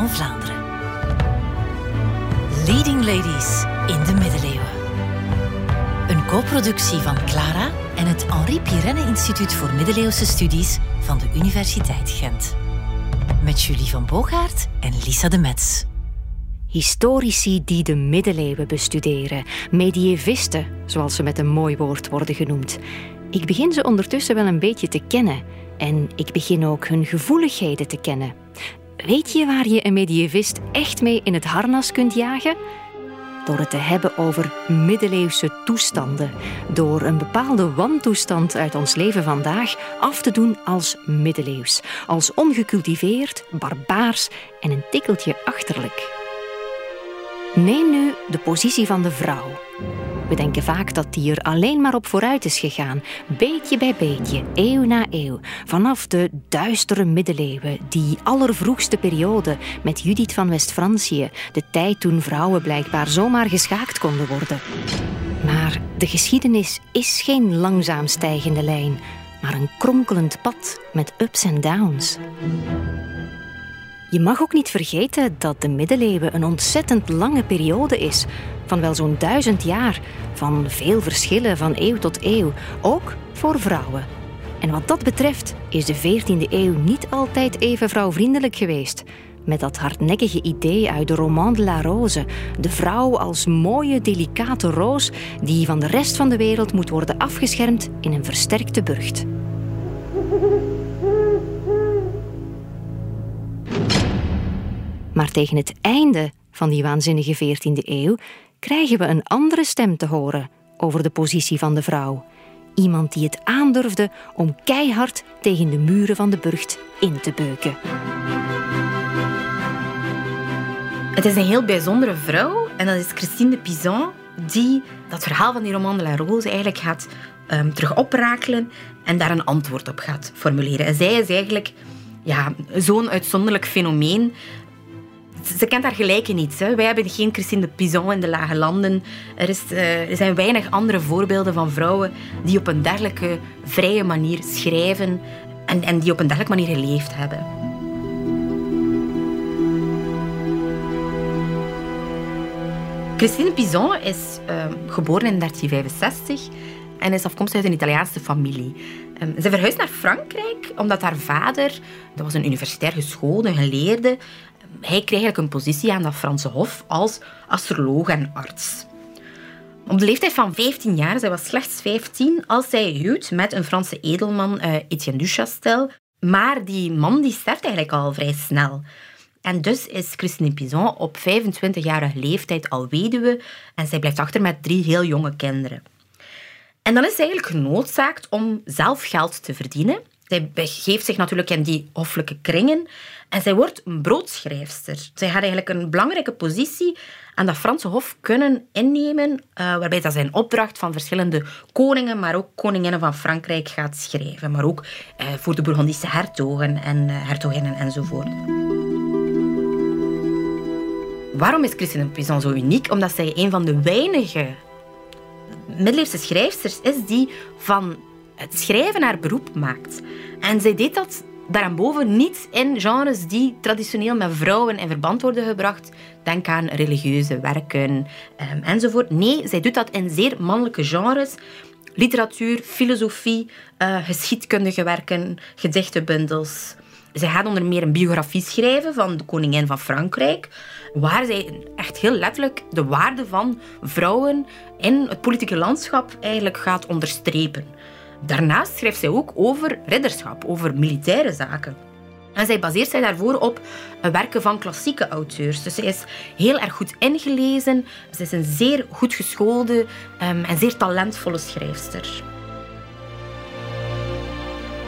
van Vlaanderen. Leading Ladies in de middeleeuwen. Een co-productie van Clara en het Henri Pirenne Instituut voor Middeleeuwse Studies van de Universiteit Gent. Met Julie van Boogaard en Lisa de Metz. Historici die de middeleeuwen bestuderen, medievisten, zoals ze met een mooi woord worden genoemd. Ik begin ze ondertussen wel een beetje te kennen en ik begin ook hun gevoeligheden te kennen. Weet je waar je een medievist echt mee in het harnas kunt jagen? Door het te hebben over middeleeuwse toestanden. Door een bepaalde wantoestand uit ons leven vandaag af te doen als middeleeuws. Als ongecultiveerd, barbaars en een tikkeltje achterlijk. Neem nu de positie van de vrouw. We denken vaak dat die er alleen maar op vooruit is gegaan, beetje bij beetje, eeuw na eeuw, vanaf de duistere middeleeuwen, die allervroegste periode met Judith van West-Francië, de tijd toen vrouwen blijkbaar zomaar geschaakt konden worden. Maar de geschiedenis is geen langzaam stijgende lijn, maar een kronkelend pad met ups en downs. Je mag ook niet vergeten dat de middeleeuwen een ontzettend lange periode is, van wel zo'n duizend jaar, van veel verschillen van eeuw tot eeuw, ook voor vrouwen. En wat dat betreft is de 14e eeuw niet altijd even vrouwvriendelijk geweest. Met dat hardnekkige idee uit de roman de la Rose, de vrouw als mooie, delicate roos die van de rest van de wereld moet worden afgeschermd in een versterkte burcht. Maar tegen het einde van die waanzinnige 14e eeuw krijgen we een andere stem te horen over de positie van de vrouw. Iemand die het aandurfde om keihard tegen de muren van de burcht in te beuken. Het is een heel bijzondere vrouw en dat is Christine de Pizan die dat verhaal van die roman de la Rose eigenlijk gaat um, terug oprakelen en daar een antwoord op gaat formuleren. En zij is eigenlijk ja, zo'n uitzonderlijk fenomeen ze kent haar gelijke niet. Hè. Wij hebben geen Christine de Pizon in de Lage Landen. Er, is, uh, er zijn weinig andere voorbeelden van vrouwen die op een dergelijke vrije manier schrijven en, en die op een dergelijke manier geleefd hebben. Christine Pizon is uh, geboren in 1365 en is afkomstig uit een Italiaanse familie. Um, ze verhuisde naar Frankrijk omdat haar vader, dat was een universitair geschoolde, geleerde, hij kreeg eigenlijk een positie aan dat Franse Hof als astroloog en arts. Op de leeftijd van 15 jaar, zij was slechts 15, als zij huwt met een Franse edelman, uh, Etienne Duchastel. Maar die man die sterft eigenlijk al vrij snel. En dus is Christine Pizon op 25-jarige leeftijd al weduwe en zij blijft achter met drie heel jonge kinderen. En dan is zij eigenlijk genoodzaakt om zelf geld te verdienen. Zij begeeft zich natuurlijk in die hoffelijke kringen en zij wordt een broodschrijfster. Zij gaat eigenlijk een belangrijke positie aan dat Franse Hof kunnen innemen, uh, waarbij zij een opdracht van verschillende koningen, maar ook koninginnen van Frankrijk gaat schrijven. Maar ook uh, voor de Bourgondische hertogen en uh, hertoginnen enzovoort. Waarom is Christine Pizan zo uniek? Omdat zij een van de weinige middeleeuwse schrijfsters is die van het schrijven haar beroep maakt. En zij deed dat daarboven niet in genres die traditioneel met vrouwen in verband worden gebracht. Denk aan religieuze werken um, enzovoort. Nee, zij doet dat in zeer mannelijke genres. Literatuur, filosofie, uh, geschiedkundige werken, gedichtenbundels. Zij gaat onder meer een biografie schrijven van de koningin van Frankrijk, waar zij echt heel letterlijk de waarde van vrouwen in het politieke landschap eigenlijk gaat onderstrepen. Daarnaast schrijft zij ook over ridderschap, over militaire zaken. En zij baseert zich daarvoor op werken van klassieke auteurs. Dus zij is heel erg goed ingelezen. Ze is een zeer goed geschoolde um, en zeer talentvolle schrijfster.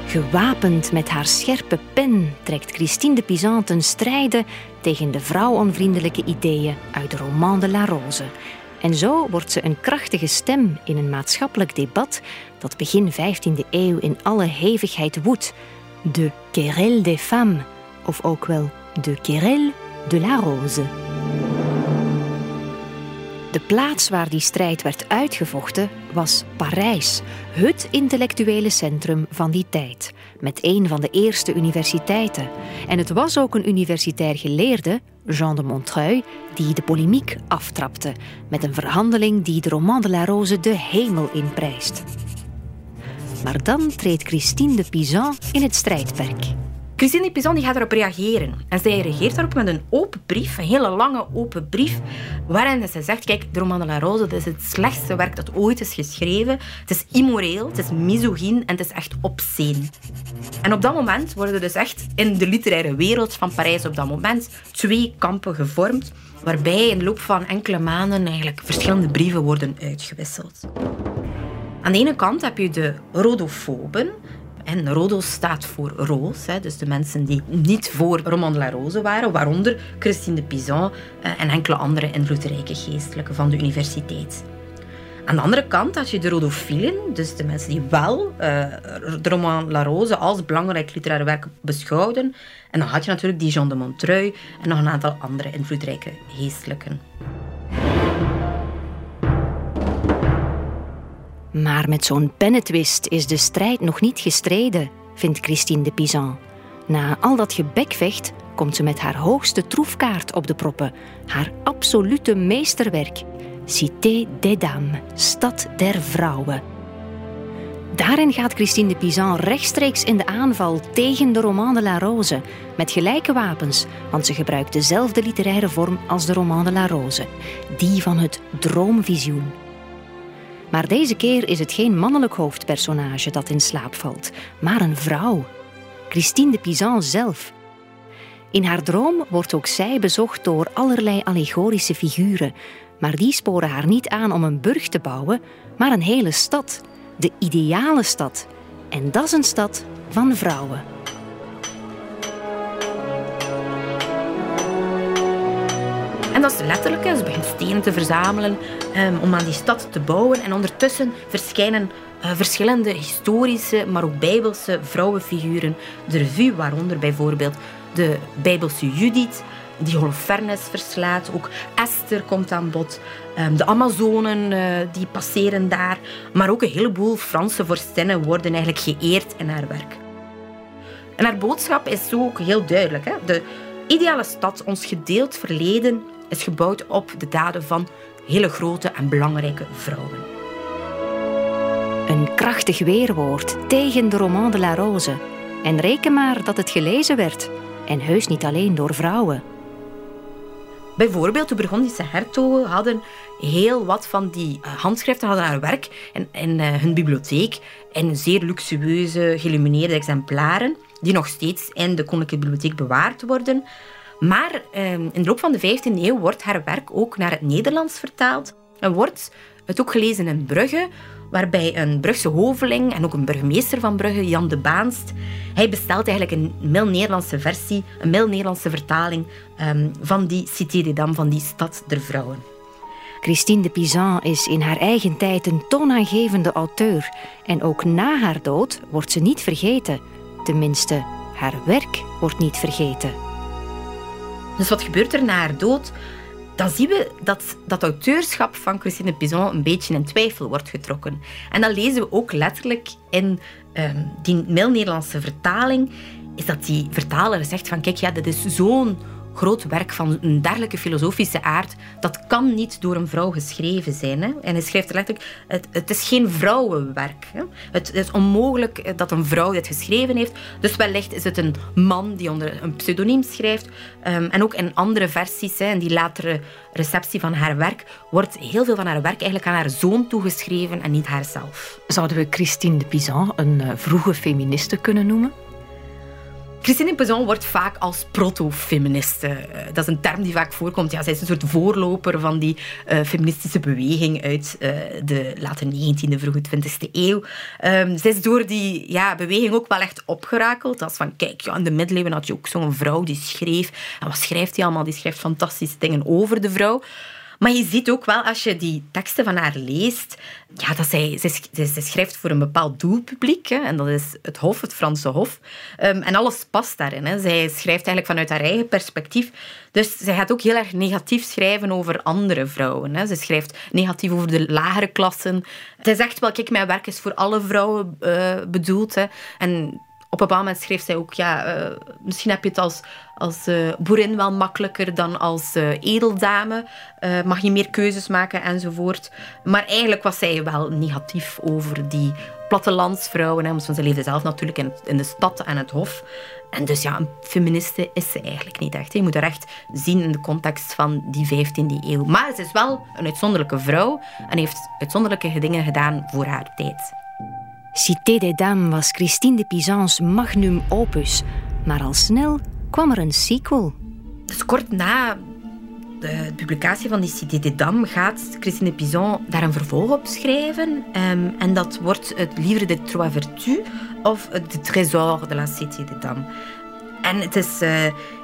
Gewapend met haar scherpe pen trekt Christine de Pizan ten strijde tegen de vrouwonvriendelijke ideeën uit de roman de la Rose. En zo wordt ze een krachtige stem in een maatschappelijk debat dat begin 15e eeuw in alle hevigheid woedt. De querelle des femmes, of ook wel de querelle de la rose. De plaats waar die strijd werd uitgevochten was Parijs, het intellectuele centrum van die tijd, met een van de eerste universiteiten. En het was ook een universitair geleerde, Jean de Montreuil, die de polemiek aftrapte met een verhandeling die de Roman de la Rose de hemel inprijst. Maar dan treedt Christine de Pizan in het strijdperk. Christine Pizan die gaat erop reageren. En zij reageert daarop met een open brief, een hele lange open brief, waarin ze zegt, kijk, de Roman de la Rose dat is het slechtste werk dat ooit is geschreven. Het is immoreel, het is misogyn en het is echt obscene. En op dat moment worden dus echt in de literaire wereld van Parijs op dat moment twee kampen gevormd, waarbij in de loop van enkele maanden eigenlijk verschillende brieven worden uitgewisseld. Aan de ene kant heb je de rodofoben, en Rodo staat voor roos, dus de mensen die niet voor Roman de la Rose waren, waaronder Christine de Pizan eh, en enkele andere invloedrijke geestelijken van de universiteit. Aan de andere kant had je de rodofielen, dus de mensen die wel uh, de roman La Rose als belangrijk literaire werk beschouwden. En dan had je natuurlijk die Jean de Montreuil en nog een aantal andere invloedrijke geestelijken. Maar met zo'n pennetwist is de strijd nog niet gestreden, vindt Christine de Pizan. Na al dat gebekvecht komt ze met haar hoogste troefkaart op de proppen, haar absolute meesterwerk, Cité des Dames, Stad der Vrouwen. Daarin gaat Christine de Pizan rechtstreeks in de aanval tegen de Roman de la Rose, met gelijke wapens, want ze gebruikt dezelfde literaire vorm als de Roman de la Rose, die van het droomvisioen. Maar deze keer is het geen mannelijk hoofdpersonage dat in slaap valt, maar een vrouw. Christine de Pizan zelf. In haar droom wordt ook zij bezocht door allerlei allegorische figuren, maar die sporen haar niet aan om een burg te bouwen, maar een hele stad, de ideale stad. En dat is een stad van vrouwen. Dat is letterlijk. Ze begint stenen te verzamelen um, om aan die stad te bouwen. En ondertussen verschijnen uh, verschillende historische, maar ook bijbelse vrouwenfiguren de revue. Waaronder bijvoorbeeld de bijbelse Judith, die Holofernes verslaat. Ook Esther komt aan bod. Um, de Amazonen uh, die passeren daar. Maar ook een heleboel Franse vorstinnen worden eigenlijk geëerd in haar werk. En haar boodschap is zo ook heel duidelijk. Hè? De ideale stad, ons gedeeld verleden, is gebouwd op de daden van hele grote en belangrijke vrouwen. Een krachtig weerwoord tegen de roman de la Rose. En reken maar dat het gelezen werd. En heus niet alleen door vrouwen. Bijvoorbeeld, de Burgondische hertogen hadden heel wat van die eh, handschriften hadden haar werk in, in uh, hun bibliotheek in zeer luxueuze, geïllumineerde exemplaren, die nog steeds in de Koninklijke Bibliotheek bewaard worden. Maar ehm, in de loop van de 15e eeuw wordt haar werk ook naar het Nederlands vertaald en wordt het ook gelezen in Brugge, waarbij een Brugse hoveling en ook een burgemeester van Brugge, Jan de Baanst, hij bestelt eigenlijk een mil-Nederlandse versie, een mil-Nederlandse vertaling um, van die Cité des Dames, van die Stad der Vrouwen. Christine de Pizan is in haar eigen tijd een toonaangevende auteur. En ook na haar dood wordt ze niet vergeten. Tenminste, haar werk wordt niet vergeten. Dus wat gebeurt er na haar dood? Dan zien we dat dat auteurschap van Christine Pizan een beetje in twijfel wordt getrokken. En dat lezen we ook letterlijk in um, die Nederlandse vertaling. Is dat die vertaler zegt van kijk, ja, dit is zo'n groot werk van een dergelijke filosofische aard, dat kan niet door een vrouw geschreven zijn. Hè? En hij schrijft letterlijk, het, het is geen vrouwenwerk. Hè? Het, is onmogelijk dat een vrouw dit geschreven heeft. Dus wellicht is het een man die onder een pseudoniem schrijft. Um, en ook in andere versies, hè, in die latere receptie van haar werk, wordt heel veel van haar werk eigenlijk aan haar zoon toegeschreven en niet haarzelf. Zouden we Christine de Pizan een uh, vroege feministe kunnen noemen? Christine Pizan wordt vaak als proto-feministe. Eh, dat is een term die vaak voorkomt. Ja, zij is een soort voorloper van die uh, feministische beweging uit uh, de late 19e, vroege 20e eeuw. Um, zij is door die ja, beweging ook wel echt opgerakeld. Als van, kijk, ja, in de middeleeuwen had je ook zo'n vrouw die schreef. En wat schrijft hij allemaal? Die schrijft fantastische dingen over de vrouw. Maar je ziet ook wel, als je die teksten van haar leest, ja, dat zij, ze, schrijft voor een bepaald doelpubliek. Hè, en dat is het Hof, het Franse Hof. Ehm, en alles past daarin. Hè. Zij schrijft eigenlijk vanuit haar eigen perspectief. Dus zij gaat ook heel erg negatief schrijven over andere vrouwen. Hè. Ze schrijft negatief over de lagere klassen. Zij zegt wel, kijk, mijn werk is voor alle vrouwen uh, bedoeld. Hè. En op een bepaald moment schreef zij ook, ja, uh, misschien heb je het als, als uh, boerin wel makkelijker dan als uh, edeldame. mag je meer keuzes maken enzovoort. Maar eigenlijk was zij wel negatief over die plattelandsvrouwen. Hè, want ze leefde zelf natuurlijk in, in de stad en het hof. En dus ja, een feministe is ze eigenlijk niet echt. Je moet haar echt zien in de context van die 15e eeuw. Maar ze is wel een uitzonderlijke vrouw en heeft uitzonderlijke dingen gedaan voor haar tijd. Cité des Dames was Christine de Pizans magnum opus, maar al snel kwam er een sequel. Dus kort na de publicatie van die Cité des Dames gaat Christine de Pizan daar een vervolg op schrijven. Ehm, en dat wordt het Livre des Trois Vertus of het Trésor de la Cité des Dames. En het is uh,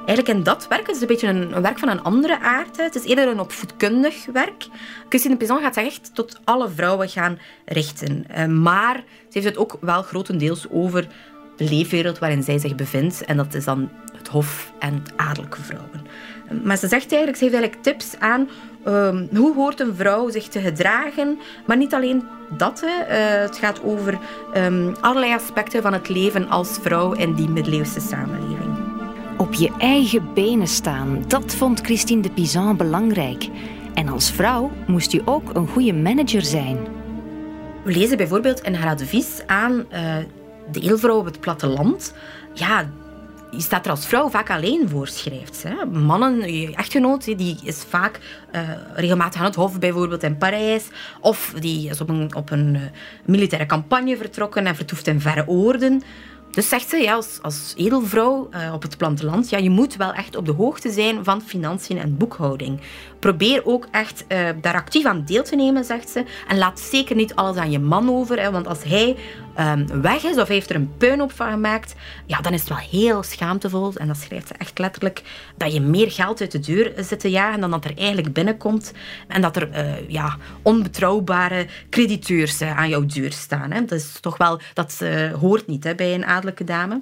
eigenlijk in dat werk, het is een beetje een, werk van een andere aard. Het is eerder een opvoedkundig werk. Christine Pizan gaat zich echt tot alle vrouwen gaan richten. Uh, maar ze heeft het ook wel grotendeels over de leefwereld waarin zij zich bevindt. En dat is dan het hof en adellijke vrouwen. Maar ze zegt eigenlijk, ze heeft eigenlijk tips aan um, hoe hoort een vrouw zich te gedragen. Maar niet alleen dat. Uh, het gaat over um, allerlei aspecten van het leven als vrouw in die middeleeuwse samenleving. Op je eigen benen staan, dat vond Christine de Pizan belangrijk. En als vrouw moest je ook een goede manager zijn. We lezen bijvoorbeeld in haar advies aan uh, de eelvrouw op het platteland. Ja, je staat er als vrouw vaak alleen voor, schrijft ze. Mannen, je echtgenoot, die is vaak uh, regelmatig aan het hof, bijvoorbeeld in Parijs. Of die is op een, op een uh, militaire campagne vertrokken en vertoeft in verre oorden. Dus zegt ze, ja, als, edelvrouw uh, op het platteland, ja, je moet wel echt op de hoogte zijn van financiën en boekhouding. Probeer ook echt uh, daar actief aan deel te nemen, zegt ze. En laat zeker niet alles aan je man over, hè, want als hij um, weg is of heeft er een puinhoop van gemaakt, ja, dan is het wel heel schaamtevol. En dat schrijft ze echt letterlijk, dat je meer geld uit de deur zit te jagen dan dat er eigenlijk binnenkomt. En dat er uh, ja, onbetrouwbare crediteurs uh, aan jouw deur staan. Hè. Dat is toch wel, dat hoort niet hè, bij een adellijke dame.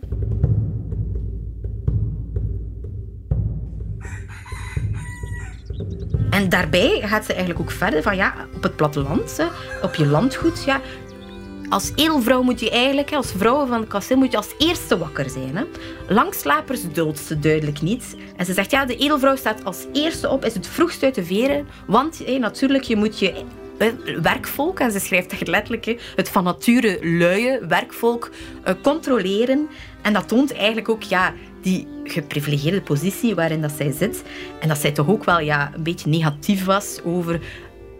En daarbij gaat ze eigenlijk ook verder van ja, op het platteland, op je landgoed, ja, als edelvrouw moet je eigenlijk, als vrouw van het kasteel, moet je als eerste wakker zijn. Hè. Langslapers duldt ze duidelijk niet. En ze zegt, ja, de edelvrouw staat als eerste op, is het vroegst uit de veren. Want natuurlijk, je moet je eh, werkvolk, en ze schrijft echt letterlijk, het van nature luie werkvolk uh, controleren. En dat toont eigenlijk ook ja, die geprivilegeerde positie waarin dat zij zit. En dat zij toch ook wel ja, een beetje negatief was over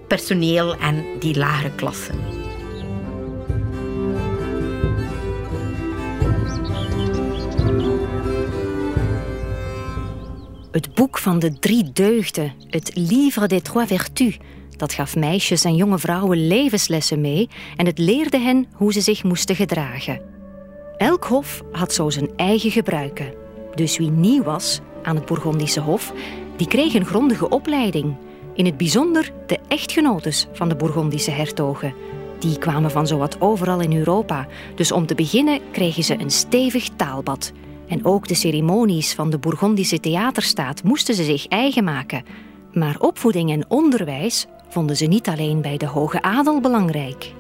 personeel en die lagere klassen. Het boek van de drie deugden, het Livre des Trois Vertus, dat gaf meisjes en jonge vrouwen levenslessen mee en het leerde hen hoe ze zich moesten gedragen. Elk hof had zo zijn eigen gebruiken. Dus wie nieuw was aan het Bourgondische hof, die kreeg een grondige opleiding. In het bijzonder de echtgenotes van de Bourgondische hertogen. Die kwamen van zowat overal in Europa, dus om te beginnen kregen ze een stevig taalbad – en ook de ceremonies van de Bourgondische theaterstaat moesten ze zich eigen maken. Maar opvoeding en onderwijs vonden ze niet alleen bij de hoge adel belangrijk.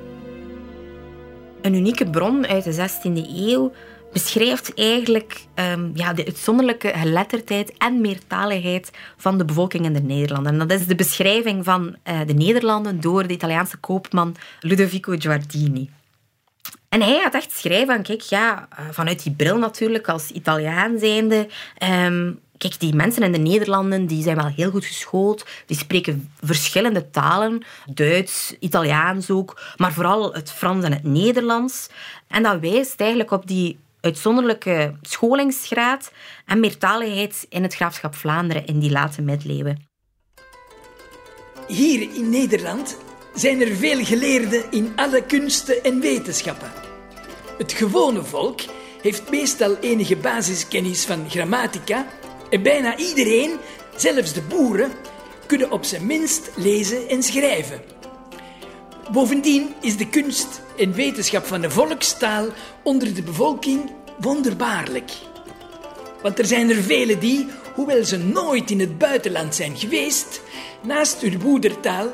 Een unieke bron uit de 16e eeuw beschrijft eigenlijk um, ja, de uitzonderlijke geletterdheid en meertaligheid van de bevolking in de Nederlanden. En dat is de beschrijving van uh, de Nederlanden door de Italiaanse koopman Ludovico Giardini. En hij had echt schrijven van, kijk, ja, eh, vanuit die bril natuurlijk, als Italiaan zijnde... Um, kijk, die mensen in de Nederlanden die zijn wel heel goed geschoold. Die spreken verschillende talen. Duits, Italiaans ook. Maar vooral het Frans en het Nederlands. En dat wijst eigenlijk op die uitzonderlijke scholingsgraad en meertaligheid in het graafschap Vlaanderen in die late middeleeuwen. Hier in Nederland zijn er veel geleerden in alle kunsten en wetenschappen. Het gewone volk heeft meestal enige basiskennis van grammatica en bijna iedereen, zelfs de boeren, kunnen op zijn minst lezen en schrijven. Bovendien is de kunst en wetenschap van de volkstaal onder de bevolking wonderbaarlijk. Want er zijn er velen die, hoewel ze nooit in het buitenland zijn geweest, naast hun moedertaal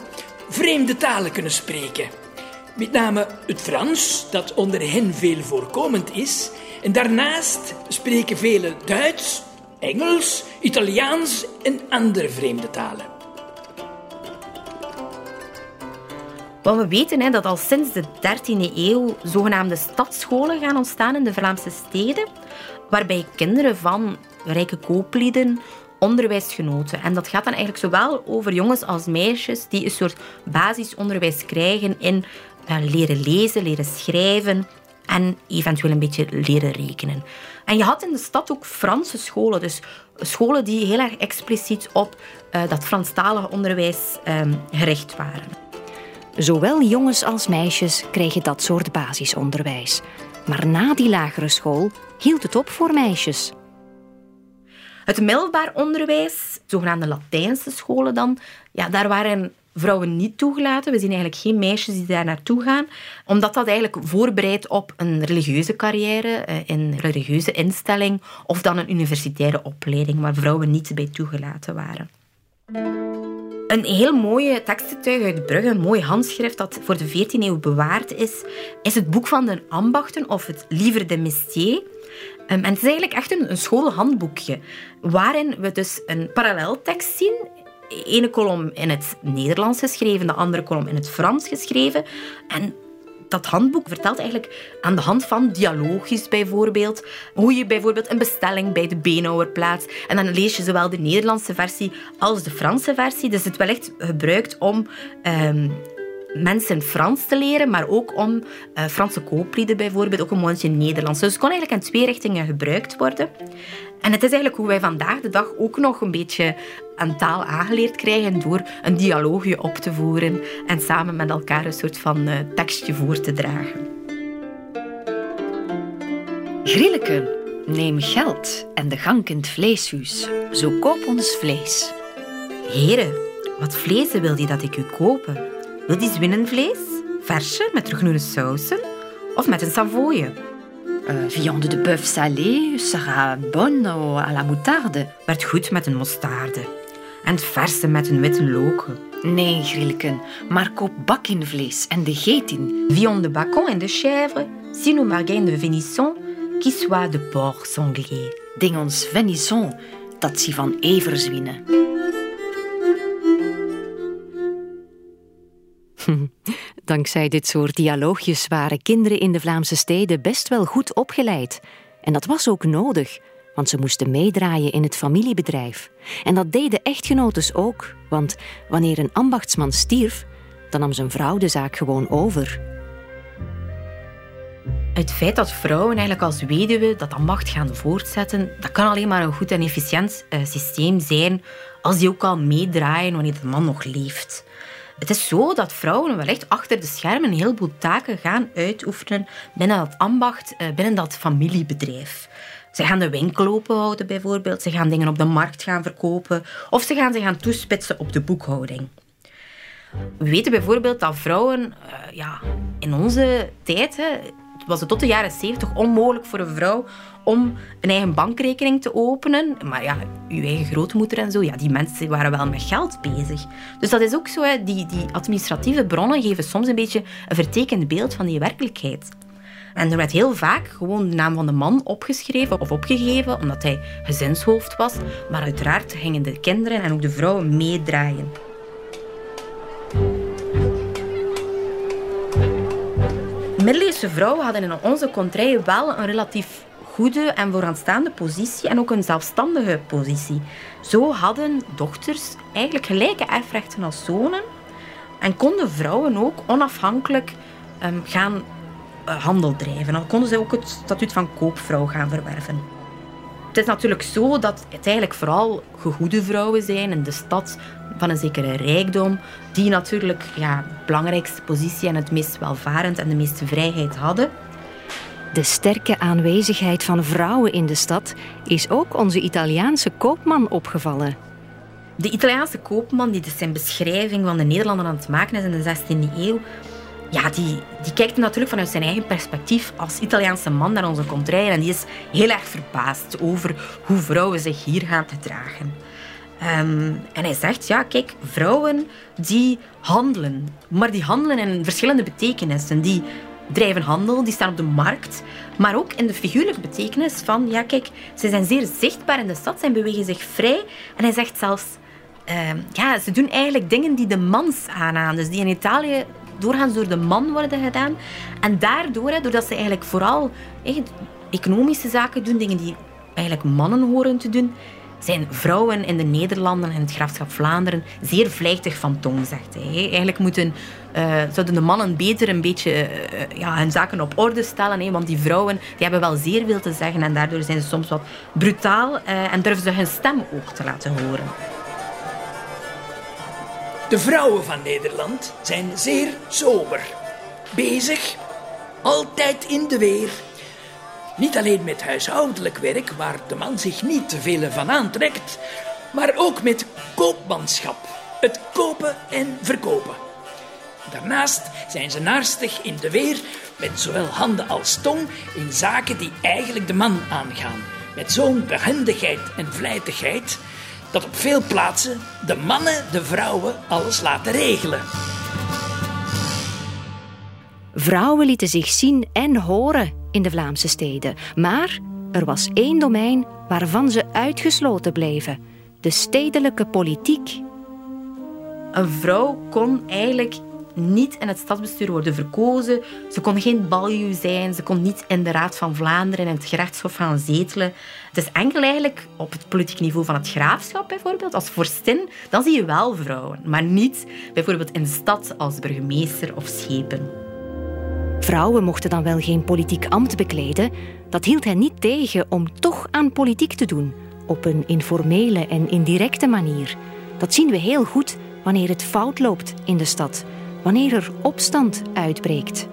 vreemde talen kunnen spreken. Met name het Frans, dat onder hen veel voorkomend is. En daarnaast spreken velen Duits, Engels, Italiaans en andere vreemde talen. Want we weten hè, dat al sinds de 13e eeuw zogenaamde stadsscholen gaan ontstaan in de Vlaamse steden, waarbij kinderen van rijke kooplieden onderwijs genoten. En dat gaat dan eigenlijk zowel over jongens als meisjes die een soort basisonderwijs krijgen in uh, leren lezen, leren schrijven en eventueel een beetje leren rekenen. En je had in de stad ook Franse scholen, dus scholen die heel erg expliciet op uh, dat Franstalige onderwijs um, gericht waren. Zowel jongens als meisjes kregen dat soort basisonderwijs. Maar na die lagere school hield het op voor meisjes. Het middelbaar onderwijs, zogenaamde Latijnse scholen dan, ja, daar waren vrouwen niet toegelaten. We zien eigenlijk geen meisjes die daar naartoe gaan, omdat dat eigenlijk voorbereidt op een religieuze carrière, eh, een religieuze instelling of dan een universitaire opleiding, waar vrouwen niet bij toegelaten waren. Een heel mooie tekstentuig uit Brugge, een mooi handschrift dat voor de 14e eeuw bewaard is, is het boek van de ambachten of het Livre de Mestier. Ehm, en het is eigenlijk echt een, een schoolhandboekje, waarin we dus een paralleltekst zien ene kolom in het Nederlands geschreven, de andere kolom in het Frans geschreven. En dat handboek vertelt eigenlijk aan de hand van dialoogjes bijvoorbeeld, hoe je bijvoorbeeld een bestelling bij de beenhouwer plaatst. En dan lees je zowel de Nederlandse versie als de Franse versie. Dus het wel echt gebruikt om um, mensen Frans te leren, maar ook om uh, Franse kooplieden bijvoorbeeld, ook een mondje Nederlands. Dus het kon eigenlijk in twee richtingen gebruikt worden. En het is eigenlijk hoe wij vandaag de dag ook nog een beetje een taal aangeleerd krijgen door een dialoogje op te voeren en samen met elkaar een soort van uh, tekstje voor te dragen. Grilleke, neem geld en de gang in het vleeshuis. Zo koop ons vlees. Heren, wat vlees wil je dat ik u kopen? Wil die zwinnenvlees? Versje met groene sausen? Of met een savoye? Uh, viande de bœuf salée sera bonne à la moutarde. Werd goed met een mostarde. En verse met een witte loken. Nee, Grilleken, maar koop bakkenvlees en de getin. Viande de bacon en de chèvre, sino margain de venisson, qui soit de porc sanglier. Ding ons venisson, dat zie van everzwinnen. Dankzij dit soort dialoogjes waren kinderen in de Vlaamse steden best wel goed opgeleid. En dat was ook nodig, want ze moesten meedraaien in het familiebedrijf. En dat deden echtgenotes ook, want wanneer een ambachtsman stierf, dan nam zijn vrouw de zaak gewoon over. Het feit dat vrouwen eigenlijk als weduwe dat ambacht gaan voortzetten, dat kan alleen maar een goed en efficiënt uh, systeem zijn als die ook al meedraaien wanneer de man nog leeft. Het is zo dat vrouwen wel echt achter de schermen een heleboel taken gaan uitoefenen binnen dat ambacht, eh, binnen dat familiebedrijf. Ze gaan de winkel openhouden bijvoorbeeld, ze gaan dingen op de markt gaan verkopen of ze gaan zich gaan toespitsen op de boekhouding. We weten bijvoorbeeld dat vrouwen uh, ja, in onze tijd, was het tot de jaren 70 onmogelijk voor een vrouw om een eigen bankrekening te openen. Maar ja, uw eigen grootmoeder en zo, ja, die mensen waren wel met geld bezig. Dus dat is ook zo, hè, die, die administratieve bronnen geven soms een beetje een vertekend beeld van die werkelijkheid. En er werd heel vaak gewoon de naam van de man opgeschreven of opgegeven, omdat hij gezinshoofd was. Maar uiteraard gingen de kinderen en ook de vrouwen meedraaien. Middeleeuwse vrouwen hadden in onze contrij wel een relatief goede en vooraanstaande positie en ook een zelfstandige positie. Zo hadden dochters eigenlijk gelijke erfrechten als zonen en konden vrouwen ook onafhankelijk um, gaan uh, handel drijven. Dan konden ze ook het statuut van koopvrouw gaan verwerven. Het is natuurlijk zo dat het eigenlijk vooral gegoede vrouwen zijn in de stad van een zekere rijkdom, die natuurlijk ja, de belangrijkste positie en het meest welvarend en de meeste vrijheid hadden. De sterke aanwezigheid van vrouwen in de stad is ook onze Italiaanse koopman opgevallen. De Italiaanse koopman, die dus zijn beschrijving van de Nederlanden aan het maken is in de 16e eeuw, ja, die, die kijkt natuurlijk vanuit zijn eigen perspectief als Italiaanse man naar onze contraire. En die is heel erg verbaasd over hoe vrouwen zich hier gaan gedragen. Um, en hij zegt, ja, kijk, vrouwen die handelen. Maar die handelen in verschillende betekenissen. Die drijven handel, die staan op de markt. Maar ook in de figuurlijke betekenis van, ja, kijk, ze zijn zeer zichtbaar in de stad, ze bewegen zich vrij. En hij zegt zelfs, uh, ja, ze doen eigenlijk dingen die de mans aanaan. Dus die in Italië doorgaans door de man worden gedaan. En daardoor, doordat ze eigenlijk vooral economische zaken doen, dingen die eigenlijk mannen horen te doen, zijn vrouwen in de Nederlanden en het graafschap Vlaanderen zeer vlijtig van tong, zegt hij. Eigenlijk moeten, uh, zouden de mannen beter een beetje uh, ja, hun zaken op orde stellen. Hè? Want die vrouwen die hebben wel zeer veel te zeggen en daardoor zijn ze soms wat brutaal uh, en durven ze hun stem ook te laten horen. De vrouwen van Nederland zijn zeer sober, bezig, altijd in de weer. Niet alleen met huishoudelijk werk, waar de man zich niet te veel van aantrekt, maar ook met koopmanschap, het kopen en verkopen. Daarnaast zijn ze naarstig in de weer, met zowel handen als tong, in zaken die eigenlijk de man aangaan. Met zo'n behendigheid en vlijtigheid dat op veel plaatsen de mannen de vrouwen alles laten regelen. Vrouwen lieten zich zien en horen in de Vlaamse steden, maar er was één domein waarvan ze uitgesloten bleven: de stedelijke politiek. Een vrouw kon eigenlijk niet in het stadsbestuur worden verkozen. Ze kon geen baljuw zijn. Ze kon niet in de Raad van Vlaanderen en het gerechtshof gaan zetelen. Het is enkel eigenlijk op het politiek niveau van het graafschap bijvoorbeeld, als vorstin, dan zie je wel vrouwen. Maar niet bijvoorbeeld in de stad als burgemeester of schepen. Vrouwen mochten dan wel geen politiek ambt bekleden. Dat hield hen niet tegen om toch aan politiek te doen, op een informele en indirecte manier. Dat zien we heel goed wanneer het fout loopt in de stad wanneer er opstand uitbreekt.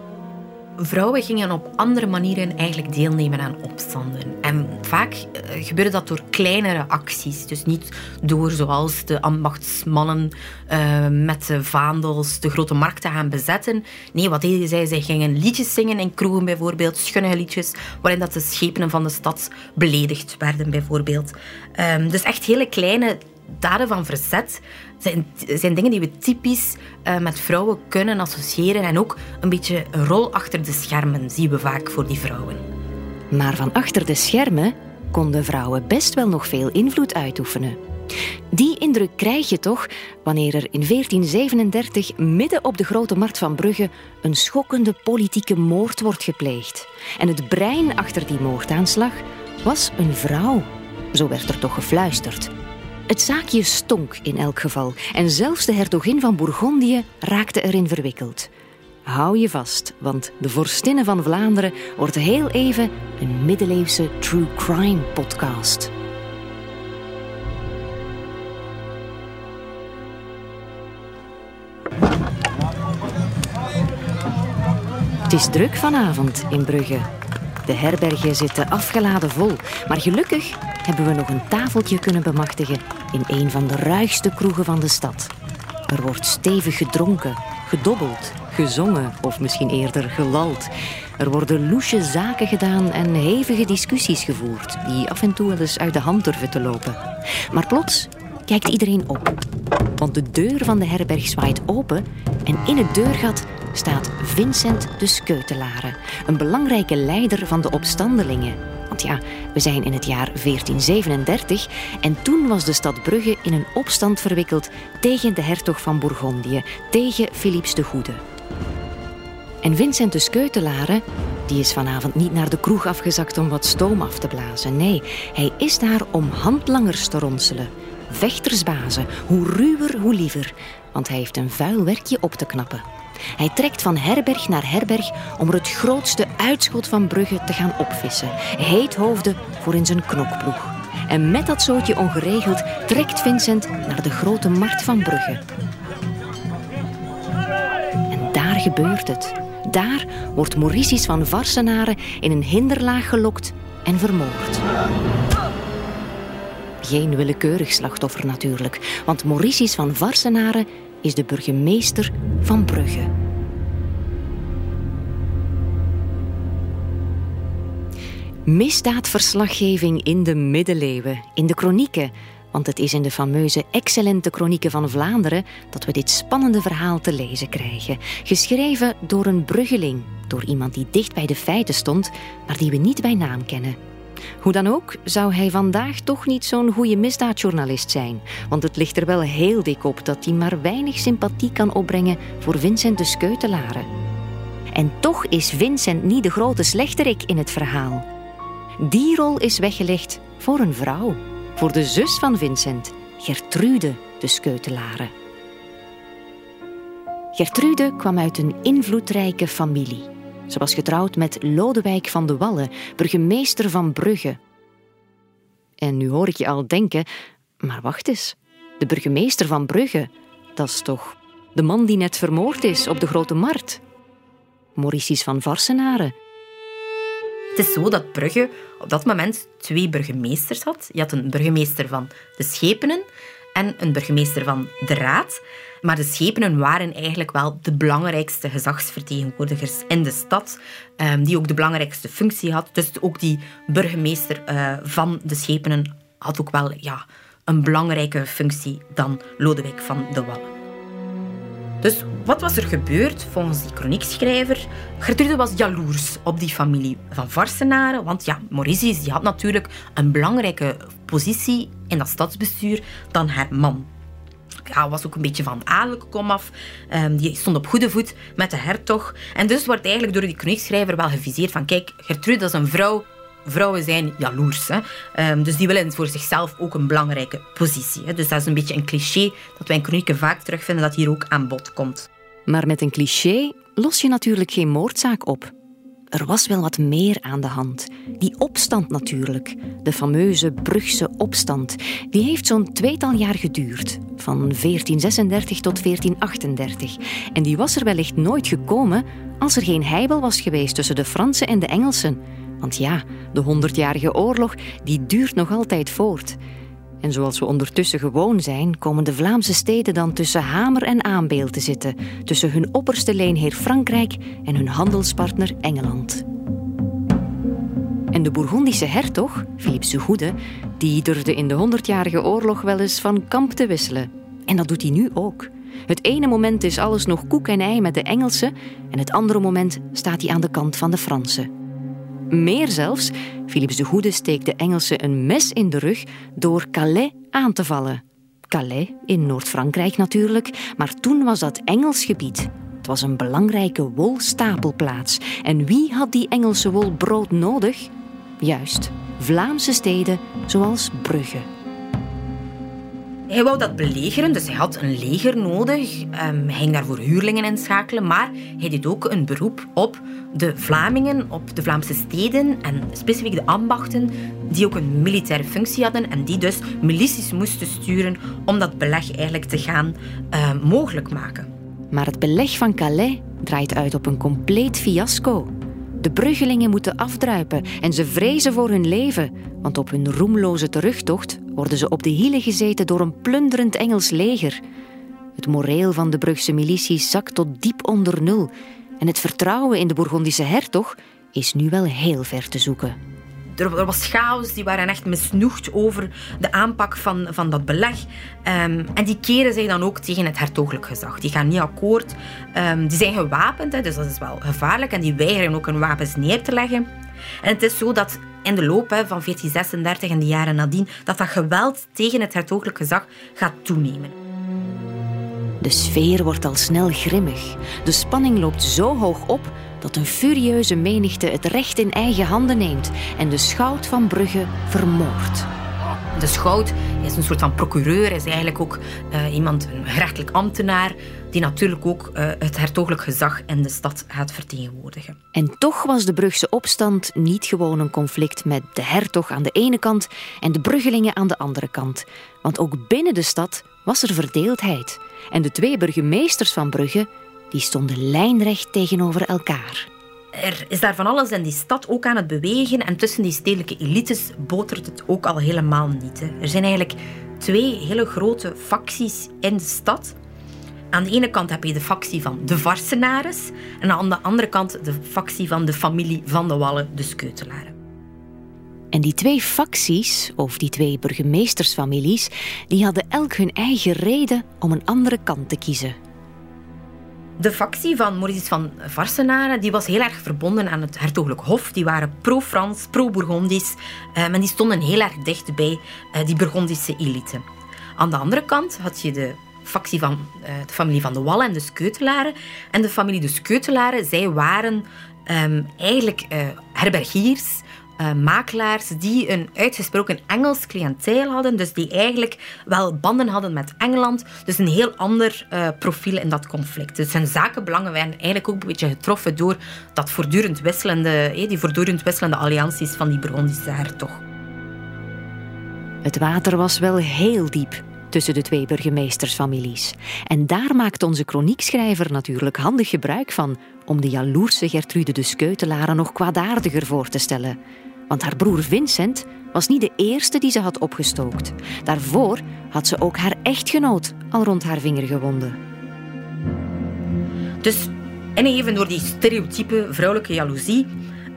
Vrouwen gingen op andere manieren eigenlijk deelnemen aan opstanden. En vaak eh, gebeurde dat door kleinere acties. Dus niet door, zoals de ambachtsmannen uh, met de vaandels, de grote markten gaan bezetten. Nee, wat deden zij? Zij gingen liedjes zingen in kroegen bijvoorbeeld, schunnige liedjes, waarin dat de schepenen van de stad beledigd werden bijvoorbeeld. Um, dus echt hele kleine daden van verzet zijn, zijn dingen die we typisch uh, met vrouwen kunnen associëren. En ook een beetje een rol achter de schermen zien we vaak voor die vrouwen. Maar van achter de schermen konden vrouwen best wel nog veel invloed uitoefenen. Die indruk krijg je toch wanneer er in 1437 midden op de grote markt van Brugge een schokkende politieke moord wordt gepleegd. En het brein achter die moordaanslag was een vrouw. Zo werd er toch gefluisterd. Het zaakje stonk in elk geval en zelfs de hertogin van Bourgondië raakte erin verwikkeld. Hou je vast, want de Vorstinnen van Vlaanderen wordt heel even een middeleeuwse true crime podcast. Het is druk vanavond in Brugge. De herbergen zitten afgeladen vol, maar gelukkig hebben we nog een tafeltje kunnen bemachtigen in een van de ruigste kroegen van de stad. Er wordt stevig gedronken, gedobbeld, gezongen of misschien eerder gelald. Er worden loesje zaken gedaan en hevige discussies gevoerd, die af en toe wel eens uit de hand durven te lopen. Maar plots kijkt iedereen op, want de deur van de herberg zwaait open en in het deurgat staat Vincent de Skeutelare, een belangrijke leider van de opstandelingen. Ja, we zijn in het jaar 1437 en toen was de stad Brugge in een opstand verwikkeld tegen de hertog van Bourgondië, tegen Philips de Goede. En Vincent de Skeutelare, die is vanavond niet naar de kroeg afgezakt om wat stoom af te blazen. Nee, hij is daar om handlangers te ronselen. Vechtersbazen, hoe ruwer, hoe liever. Want hij heeft een vuil werkje op te knappen. Hij trekt van herberg naar herberg om er het grootste uitschot van Brugge te gaan opvissen. Heethoofden voor in zijn knokploeg. En met dat zootje ongeregeld trekt Vincent naar de grote markt van Brugge. En daar gebeurt het. Daar wordt Mauritius van Varsenaren in een hinderlaag gelokt en vermoord. geen willekeurig slachtoffer natuurlijk, want Mauritius van Varsenaren is de burgemeester van Brugge. Misdaadverslaggeving in de middeleeuwen, in de kronieken. Want het is in de fameuze excellente kronieken van Vlaanderen dat we dit spannende verhaal te lezen krijgen. Geschreven door een bruggeling, door iemand die dicht bij de feiten stond, maar die we niet bij naam kennen. Hoe dan ook, zou hij vandaag toch niet zo'n goede misdaadjournalist zijn. Want het ligt er wel heel dik op dat hij maar weinig sympathie kan opbrengen voor Vincent de Skeutelaren. En toch is Vincent niet de grote slechterik in het verhaal. Die rol is weggelegd voor een vrouw, voor de zus van Vincent, Gertrude de Skeutelaren. Gertrude kwam uit een invloedrijke familie. Ze was getrouwd met Lodewijk van de Wallen, burgemeester van Brugge. En nu hoor ik je al denken, maar wacht eens, de burgemeester van Brugge, dat is toch de man die net vermoord is op de Grote Markt? Mauritius van Varsenaren. Het is zo dat Brugge op dat moment twee burgemeesters had. Je had een burgemeester van de Schepenen en een burgemeester van de Raad. Maar de schepenen waren eigenlijk wel de belangrijkste gezagsvertegenwoordigers in de stad, ehm, die ook de belangrijkste functie had. Dus ook die burgemeester eh, van de schepenen had ook wel ja, een belangrijke functie dan Lodewijk van de Wallen. Dus wat was er gebeurd volgens die chroniekschrijver? Gertrude was jaloers op die familie van Varsenaren, want ja, Mauritius die had natuurlijk een belangrijke positie in dat stadsbestuur dan haar man ja, was ook een beetje van adellijke komaf. Um, die stond op goede voet met de hertog. En dus wordt eigenlijk door die chroniekschrijver wel geviseerd van kijk, Gertrude is een vrouw vrouwen zijn jaloers. Hè. Um, dus die willen voor zichzelf ook een belangrijke positie. Hè. Dus dat is een beetje een cliché dat wij in chronieken vaak terugvinden dat hier ook aan bod komt. Maar met een cliché los je natuurlijk geen moordzaak op. Er was wel wat meer aan de hand. Die opstand natuurlijk, de fameuze Brugse opstand, die heeft zo'n tweetal jaar geduurd, van 1436 tot 1438. En die was er wellicht nooit gekomen als er geen heibel was geweest tussen de Fransen en de Engelsen. Want ja, de Honderdjarige Oorlog die duurt nog altijd voort. En zoals we ondertussen gewoon zijn, komen de Vlaamse steden dan tussen hamer en aanbeel te zitten, tussen hun opperste leenheer Frankrijk en hun handelspartner Engeland. En de Bourgondische hertog, Philips de Goede, die durfde in de Honderdjarige Oorlog wel eens van kamp te wisselen. En dat doet hij nu ook. Het ene moment is alles nog koek en ei met de Engelsen en het andere moment staat hij aan de kant van de Fransen. Meer zelfs, Philips de Goede steekt de Engelsen een mes in de rug door Calais aan te vallen. Calais, in Noord-Frankrijk natuurlijk, maar toen was dat Engels gebied. Het was een belangrijke wolstapelplaats. En wie had die Engelse wol brood nodig? Juist, Vlaamse steden zoals Brugge. Hij wou dat belegeren, dus hij had een leger nodig. Um, hij ging daarvoor huurlingen inschakelen, maar hij deed ook een beroep op de Vlamingen, op de Vlaamse steden en specifiek de ambachten, die ook een militaire functie hadden en die dus milities moesten sturen om dat beleg eigenlijk te gaan uh, mogelijk maken. Maar het beleg van Calais draait uit op een compleet fiasco. De bruggelingen moeten afdruipen en ze vrezen voor hun leven, want op hun roemloze terugtocht worden ze op de hielen gezeten door een plunderend Engels leger. Het moreel van de Brugse milities zakt tot diep onder nul en het vertrouwen in de Bourgondische hertog is nu wel heel ver te zoeken. Er, was chaos, die waren echt misnoegd over de aanpak van, van dat beleg. Um, en die keren zich dan ook tegen het hertogelijk gezag. Die gaan niet akkoord. Um, die zijn gewapend, dus dat is wel gevaarlijk. En die weigeren ook hun wapens neer te leggen. En het is zo dat in de loop hè, van 1436 en de jaren nadien, dat dat geweld tegen het hertogelijk gezag gaat toenemen. De sfeer wordt al snel grimmig. De spanning loopt zo hoog op dat een furieuze menigte het recht in eigen handen neemt en de schout van Brugge vermoordt. De schout is een soort van procureur, is eigenlijk ook uh, iemand, een gerechtelijk ambtenaar, die natuurlijk ook uh, het hertogelijk gezag in de stad gaat vertegenwoordigen. En toch was de Brugse opstand niet gewoon een conflict met de hertog aan de ene kant en de Bruggelingen aan de andere kant. Want ook binnen de stad was er verdeeldheid. En de twee burgemeesters van Brugge die stonden lijnrecht tegenover elkaar. er is daar van alles in die stad ook aan het bewegen en tussen die stedelijke elites botert het ook al helemaal niet. Hè. Er zijn eigenlijk twee hele grote facties in de stad. Aan de ene kant heb je de factie van de Varsenares en aan de andere kant de factie van de familie van de Wallen, de Skeutelaren. En die twee facties, of die twee burgemeestersfamilies, die hadden elk hun eigen reden om een andere kant te kiezen. De factie van Maurice van Varsenaren die was heel erg verbonden aan het hertogelijk hof. Die waren pro-Frans, pro-Bourgondisch. Uh, die stonden heel erg dicht bij uh, die Burgondische elite. Aan de andere kant had je de factie van uh, de familie van de Wallen en de Skeutelaren. En de familie de Skeutelaren, zij waren um, eigenlijk herbergiers uh, makelaars die een uitgesproken Engels cliënteel hadden, dus die eigenlijk wel banden hadden met Engeland, dus een heel ander profiel in dat conflict. Dus hun zakenbelangen werden eigenlijk ook een beetje getroffen door dat voortdurend wisselende, die voortdurend wisselende allianties van die Burgondische hertog. Het water was wel heel diep tussen de twee burgemeestersfamilies. En daar maakt onze kroniekschrijver natuurlijk handig gebruik van om de jaloerse Gertrude de Skeutelaren nog kwaadaardiger voor te stellen. Want haar broer Vincent was niet de eerste die ze had opgestookt. Daarvoor had ze ook haar echtgenoot al rond haar vinger gewonden. Dus, en even door die stereotype vrouwelijke jaloezie,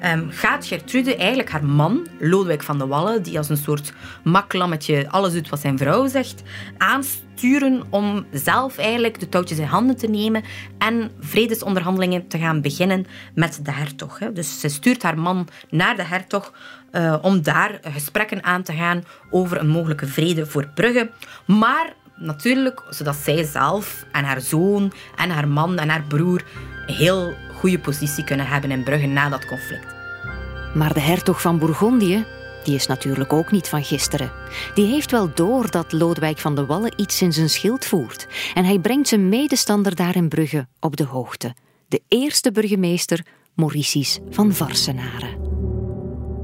um, gaat Gertrude eigenlijk haar man, Lodewijk van de Wallen, die als een soort maklammetje alles doet wat zijn vrouw zegt, aansturen om zelf eigenlijk de touwtjes in handen te nemen en vredesonderhandelingen te gaan beginnen met de hertog. Dus ze stuurt haar man naar de hertog uh, om daar gesprekken aan te gaan over een mogelijke vrede voor Brugge. Maar natuurlijk, zodat zij zelf en haar zoon en haar man en haar broer heel goede positie kunnen hebben in Brugge na dat conflict. Maar de hertog van Bourgondië, die is natuurlijk ook niet van gisteren. Die heeft wel door dat Lodewijk van de Wallen iets in zijn schild voert. En hij brengt zijn medestander daar in Brugge op de hoogte. De eerste burgemeester, Mauricius van Varsenaren.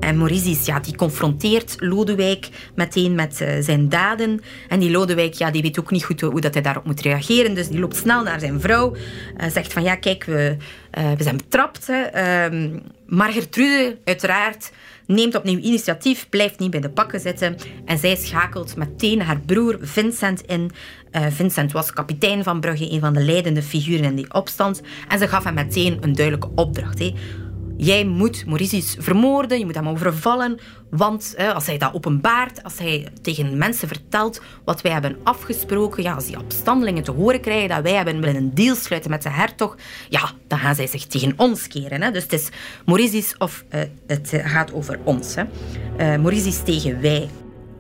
En Maurice ja, die confronteert Lodewijk meteen met uh, zijn daden. En die Lodewijk ja, die weet ook niet goed hoe dat hij daarop moet reageren. Dus die loopt snel naar zijn vrouw. Uh, zegt van ja, kijk, we, uh, we zijn betrapt. Hè. Um, maar uiteraard, neemt opnieuw initiatief, blijft niet bij de pakken zitten. En zij schakelt meteen haar broer Vincent in. Vincent was kapitein van Brugge, een van de leidende figuren in die opstand. En ze gaf hem meteen een duidelijke opdracht. Hè. Jij moet Mauritius vermoorden, je moet hem overvallen. Want als hij dat openbaart, als hij tegen mensen vertelt wat wij hebben afgesproken, ja, als die opstandelingen te horen krijgen dat wij hebben willen een deal sluiten met de hertog, ja, dan gaan zij zich tegen ons keren. Hè. Dus het is Mauritius of uh, het gaat over ons. Hè. Uh, tegen wij.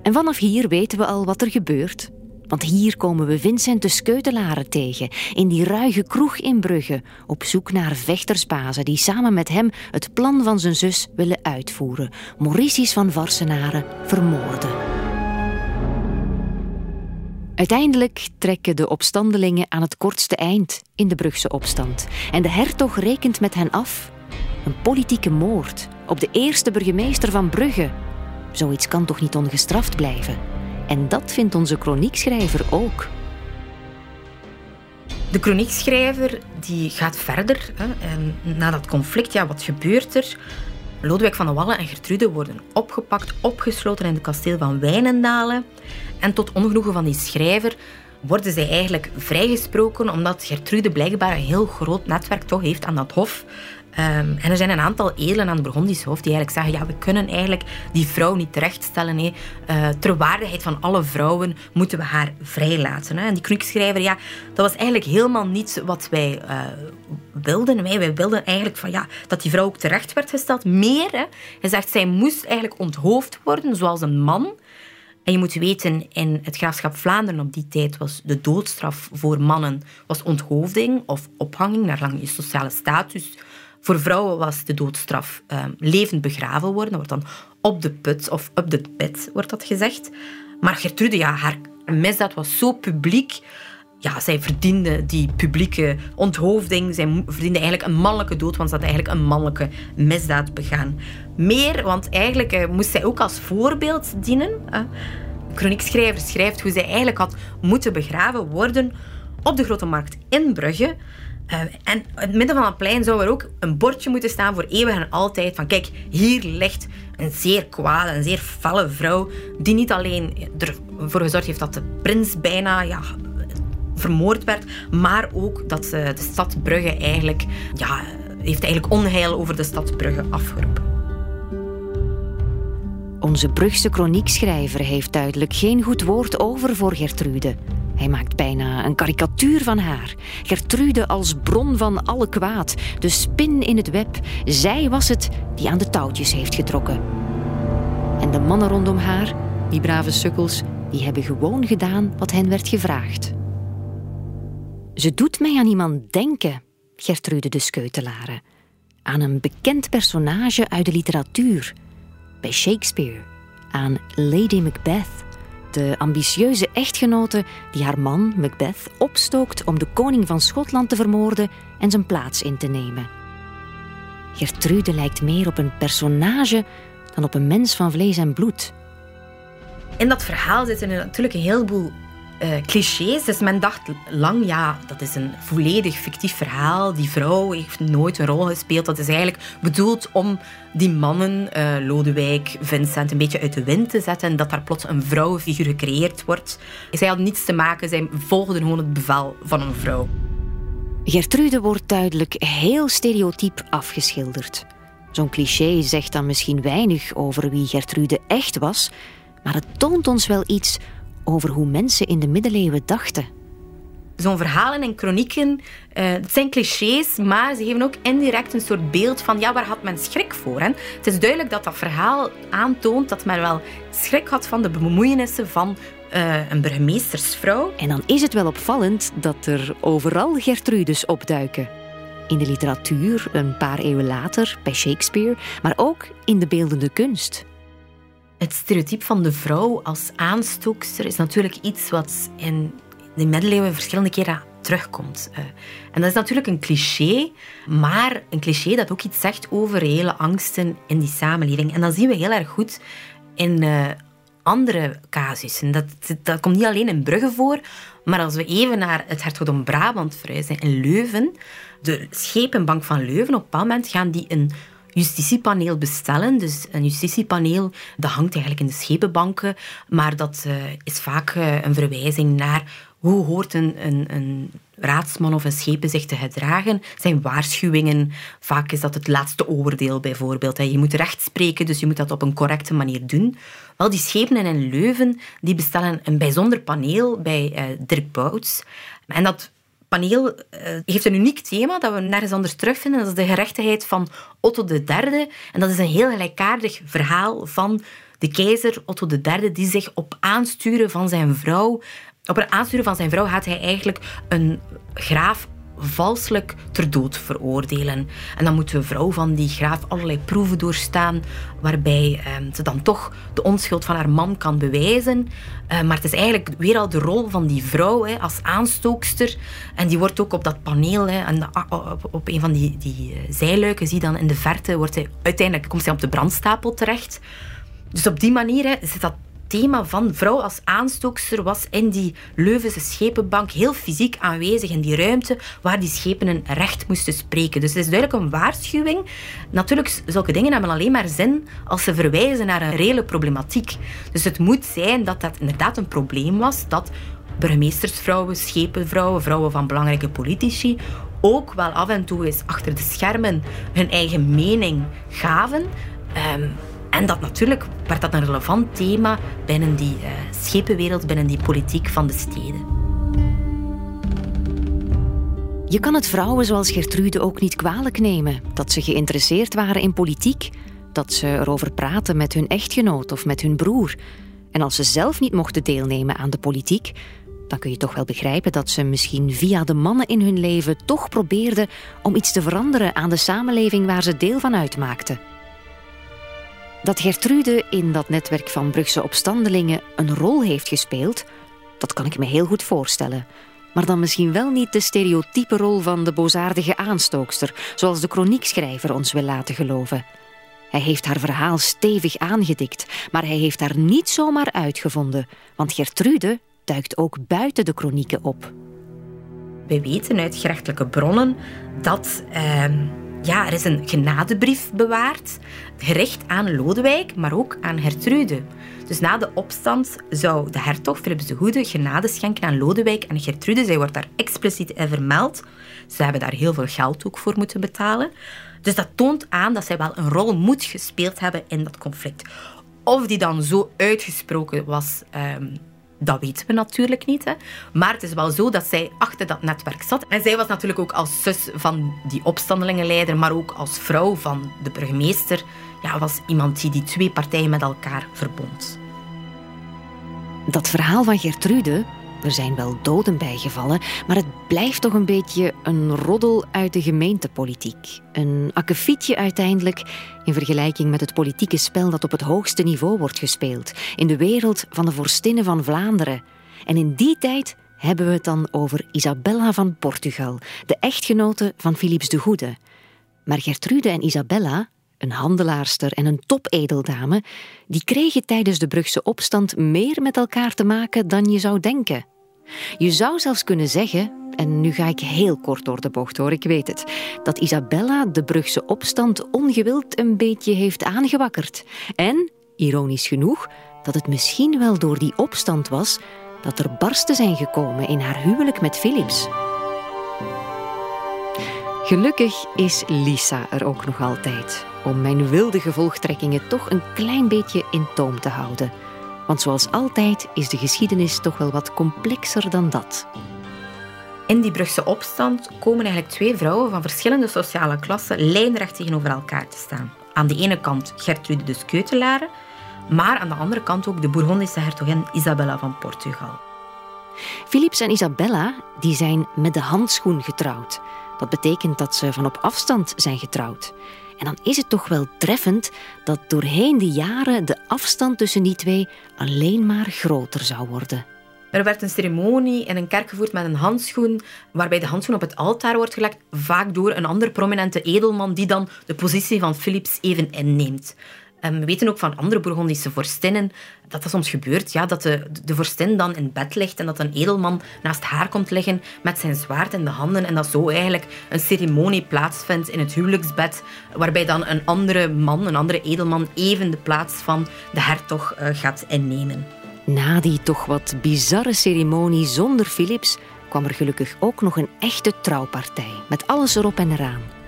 En vanaf hier weten we al wat er gebeurt. Want hier komen we Vincent de Skeutelaren tegen, in die ruige kroeg in Brugge, op zoek naar vechtersbazen die samen met hem het plan van zijn zus willen uitvoeren: Mauritius van Varsenaren vermoorden. Uiteindelijk trekken de opstandelingen aan het kortste eind in de Brugse opstand. En de hertog rekent met hen af. Een politieke moord op de eerste burgemeester van Brugge. Zoiets kan toch niet ongestraft blijven? En dat vindt onze kroniekschrijver ook. De kroniekschrijver die gaat verder. Hè, en na dat conflict, ja, wat gebeurt er? Lodewijk van de Wallen en Gertrude worden opgepakt, opgesloten in het kasteel van Wijnendalen. En tot ongenoegen van die schrijver worden zij eigenlijk vrijgesproken, omdat Gertrude blijkbaar een heel groot netwerk toch heeft aan dat hof. Um, en er zijn een aantal edelen aan het Burgondisch hoofd die eigenlijk zeggen, ja, we kunnen eigenlijk die vrouw niet terechtstellen. Hè. Uh, ter waardigheid van alle vrouwen moeten we haar vrijlaten. Hè. En die kroniekschrijver, ja, dat was eigenlijk helemaal niet wat wij uh, wilden. Wij, wij wilden eigenlijk van, ja, dat die vrouw ook terecht werd gesteld. Meer, hè. hij zegt, zij moest eigenlijk onthoofd worden, zoals een man. En je moet weten, in het graafschap Vlaanderen op die tijd was de doodstraf voor mannen was onthoofding of ophanging naar lang je sociale status voor vrouwen was de doodstraf um, levend begraven worden. Dat wordt dan op de put of op de pit, wordt dat gezegd. Maar Gertrude, ja, haar misdaad was zo publiek. Ja, zij verdiende die publieke onthoofding. Zij verdiende eigenlijk een mannelijke dood, want ze had eigenlijk een mannelijke misdaad begaan. Meer, want eigenlijk uh, moest zij ook als voorbeeld dienen. Uh, de chroniekschrijver schrijft hoe zij eigenlijk had moeten begraven worden op de Grote Markt in Brugge. Uh, en in het midden van het plein zou er ook een bordje moeten staan voor eeuwig en altijd. Van kijk, hier ligt een zeer kwade, een zeer felle vrouw. Die niet alleen ervoor gezorgd heeft dat de prins bijna ja, vermoord werd. Maar ook dat de stad Brugge eigenlijk... Ja, heeft eigenlijk onheil over de stad Brugge afgeroepen. Onze Brugse kroniekschrijver heeft duidelijk geen goed woord over voor Gertrude. Hij maakt bijna een karikatuur van haar. Gertrude als bron van alle kwaad, de spin in het web. Zij was het die aan de touwtjes heeft getrokken. En de mannen rondom haar, die brave sukkels, die hebben gewoon gedaan wat hen werd gevraagd. Ze doet mij aan iemand denken, Gertrude de Skeutelare. Aan een bekend personage uit de literatuur. Bij Shakespeare. Aan Lady Macbeth de ambitieuze echtgenote die haar man, Macbeth, opstookt om de koning van Schotland te vermoorden en zijn plaats in te nemen. Gertrude lijkt meer op een personage dan op een mens van vlees en bloed. In dat verhaal zitten natuurlijk een heleboel uh, clichés. Dus men dacht lang, ja, dat is een volledig fictief verhaal. Die vrouw heeft nooit een rol gespeeld. Dat is eigenlijk bedoeld om die mannen, uh, Lodewijk, Vincent, een beetje uit de wind te zetten. En dat daar plots een vrouwenfiguur gecreëerd wordt. Zij hadden niets te maken, zij volgden gewoon het bevel van een vrouw. Gertrude wordt duidelijk heel stereotyp afgeschilderd. Zo'n cliché zegt dan misschien weinig over wie Gertrude echt was, maar het toont ons wel iets over hoe mensen in de middeleeuwen dachten. Zo'n verhalen en chronieken, uh, het zijn clichés, maar ze geven ook indirect een soort beeld van ja, waar had men schrik voor? Hè? Het is duidelijk dat dat verhaal aantoont dat men wel schrik had van de bemoeienissen van uh, een burgemeestersvrouw. En dan is het wel opvallend dat er overal Gertrudes opduiken. In de literatuur, een paar eeuwen later, bij Shakespeare, maar ook in de beeldende kunst. Het stereotype van de vrouw als aanstookster is natuurlijk iets wat in de middeleeuwen verschillende keren terugkomt. Uh, en dat is natuurlijk een cliché, maar een cliché dat ook iets zegt over reële angsten in die samenleving. En dat zien we heel erg goed in uh, andere casussen. Dat, dat komt niet alleen in Brugge voor, maar als we even naar het hertogdom Brabant verhuizen in Leuven, de schepenbank van Leuven, op een bepaald moment gaan die een justitiepaneel bestellen. Dus een justitiepaneel, dat hangt eigenlijk in de schepenbanken, maar dat uh, is vaak uh, een verwijzing naar hoe hoort een, een, een raadsman of een schepen zich te gedragen, zijn waarschuwingen. Vaak is dat het laatste oordeel bijvoorbeeld. Je moet recht spreken, dus je moet dat op een correcte manier doen. Wel, die schepenen in Leuven die bestellen een bijzonder paneel bij uh, Dirk Bouts. En dat paneel uh, heeft een uniek thema dat we nergens anders terugvinden. Dat is de gerechtigheid van Otto III. En dat is een heel gelijkaardig verhaal van de keizer Otto III, die zich op aansturen van zijn vrouw... Op een aansturen van zijn vrouw gaat hij eigenlijk een graaf valselijk ter dood veroordelen. En dan moet de vrouw van die graaf allerlei proeven doorstaan, waarbij eh, ze dan toch de onschuld van haar man kan bewijzen. Uh, maar het is eigenlijk weer al de rol van die vrouw hè, als aanstookster. En die wordt ook op dat paneel, hè, en op, op een van die, die uh, zijluiken, zie dan in de verte, wordt hij, uiteindelijk komt zij op de brandstapel terecht. Dus op die manier hè, zit dat thema van vrouw als aanstookster was in die Leuvense schepenbank heel fysiek aanwezig in die ruimte waar die schepenen recht moesten spreken. Dus het is duidelijk een waarschuwing. Natuurlijk, zulke dingen hebben alleen maar zin als ze verwijzen naar een reële problematiek. Dus het moet zijn dat dat inderdaad een probleem was, dat burgemeestersvrouwen, schepenvrouwen, vrouwen van belangrijke politici ook wel af en toe eens achter de schermen hun eigen mening gaven. Um, en dat natuurlijk werd dat een relevant thema binnen die uh, schepenwereld, binnen die politiek van de steden. Je kan het vrouwen zoals Gertrude ook niet kwalijk nemen dat ze geïnteresseerd waren in politiek, dat ze erover praten met hun echtgenoot of met hun broer. En als ze zelf niet mochten deelnemen aan de politiek, dan kun je toch wel begrijpen dat ze misschien via de mannen in hun leven toch probeerden om iets te veranderen aan de samenleving waar ze deel van uitmaakten. Dat Gertrude in dat netwerk van Brugse opstandelingen een rol heeft gespeeld, dat kan ik me heel goed voorstellen. Maar dan misschien wel niet de stereotype rol van de boosaardige aanstookster, zoals de kroniekschrijver ons wil laten geloven. Hij heeft haar verhaal stevig aangedikt, maar hij heeft haar niet zomaar uitgevonden, want Gertrude duikt ook buiten de kronieken op. wij weten uit gerechtelijke bronnen dat ehm, ja, er is een genadebrief bewaard, gericht aan Lodewijk, maar ook aan Gertrude. Dus na de opstand zou de hertog Philips de Goede genade schenken aan Lodewijk en Gertrude. Zij wordt daar expliciet in vermeld. Ze hebben daar heel veel geld ook voor moeten betalen. Dus dat toont aan dat zij wel een rol moet gespeeld hebben in dat conflict. Of die dan zo uitgesproken was, ehm, dat weten we natuurlijk niet. Hè. Maar het is wel zo dat zij achter dat netwerk zat. En zij was natuurlijk ook als zus van die opstandelingenleider, maar ook als vrouw van de burgemeester, ja, was iemand die die twee partijen met elkaar verbond. Dat verhaal van Gertrude, er zijn wel doden bijgevallen, maar het blijft toch een beetje een roddel uit de gemeentepolitiek. Een akkefietje uiteindelijk in vergelijking met het politieke spel dat op het hoogste niveau wordt gespeeld, in de wereld van de vorstinnen van Vlaanderen. En in die tijd hebben we het dan over Isabella van Portugal, de echtgenote van Philips de Goede. Maar Gertrude en Isabella, een handelaarster en een topedeldame, die kregen tijdens de Brugse opstand meer met elkaar te maken dan je zou denken. Je zou zelfs kunnen zeggen, en nu ga ik heel kort door de bocht hoor, ik weet het, dat Isabella de Brugse opstand ongewild een beetje heeft aangewakkerd. En, ironisch genoeg, dat het misschien wel door die opstand was dat er barsten zijn gekomen in haar huwelijk met Philips. Gelukkig is Lisa er ook nog altijd, om mijn wilde gevolgtrekkingen toch een klein beetje in toom te houden. Want zoals altijd is de geschiedenis toch wel wat complexer dan dat. In die Brugse opstand komen eigenlijk twee vrouwen van verschillende sociale klassen lijnrecht tegenover elkaar te staan. Aan de ene kant Gertrude de Skeutelare, maar aan de andere kant ook de Bourgondische hertogin Isabella van Portugal. Philips en Isabella die zijn met de handschoen getrouwd. Dat betekent dat ze van op afstand zijn getrouwd. En dan is het toch wel treffend dat doorheen de jaren de afstand tussen die twee alleen maar groter zou worden. Er werd een ceremonie in een kerk gevoerd met een handschoen, waarbij de handschoen op het altaar wordt gelegd, vaak door een andere prominente edelman die dan de positie van Philips even inneemt. We weten ook van andere Bourgondische vorstinnen dat dat soms gebeurt, ja, dat de, de vorstin dan in bed ligt en dat een edelman naast haar komt liggen met zijn zwaard in de handen en dat zo eigenlijk een ceremonie plaatsvindt in het huwelijksbed, waarbij dan een andere man, een andere edelman, even de plaats van de hertog uh, gaat innemen. Na die toch wat bizarre ceremonie zonder Philips kwam er gelukkig ook nog een echte trouwpartij, met alles erop en eraan.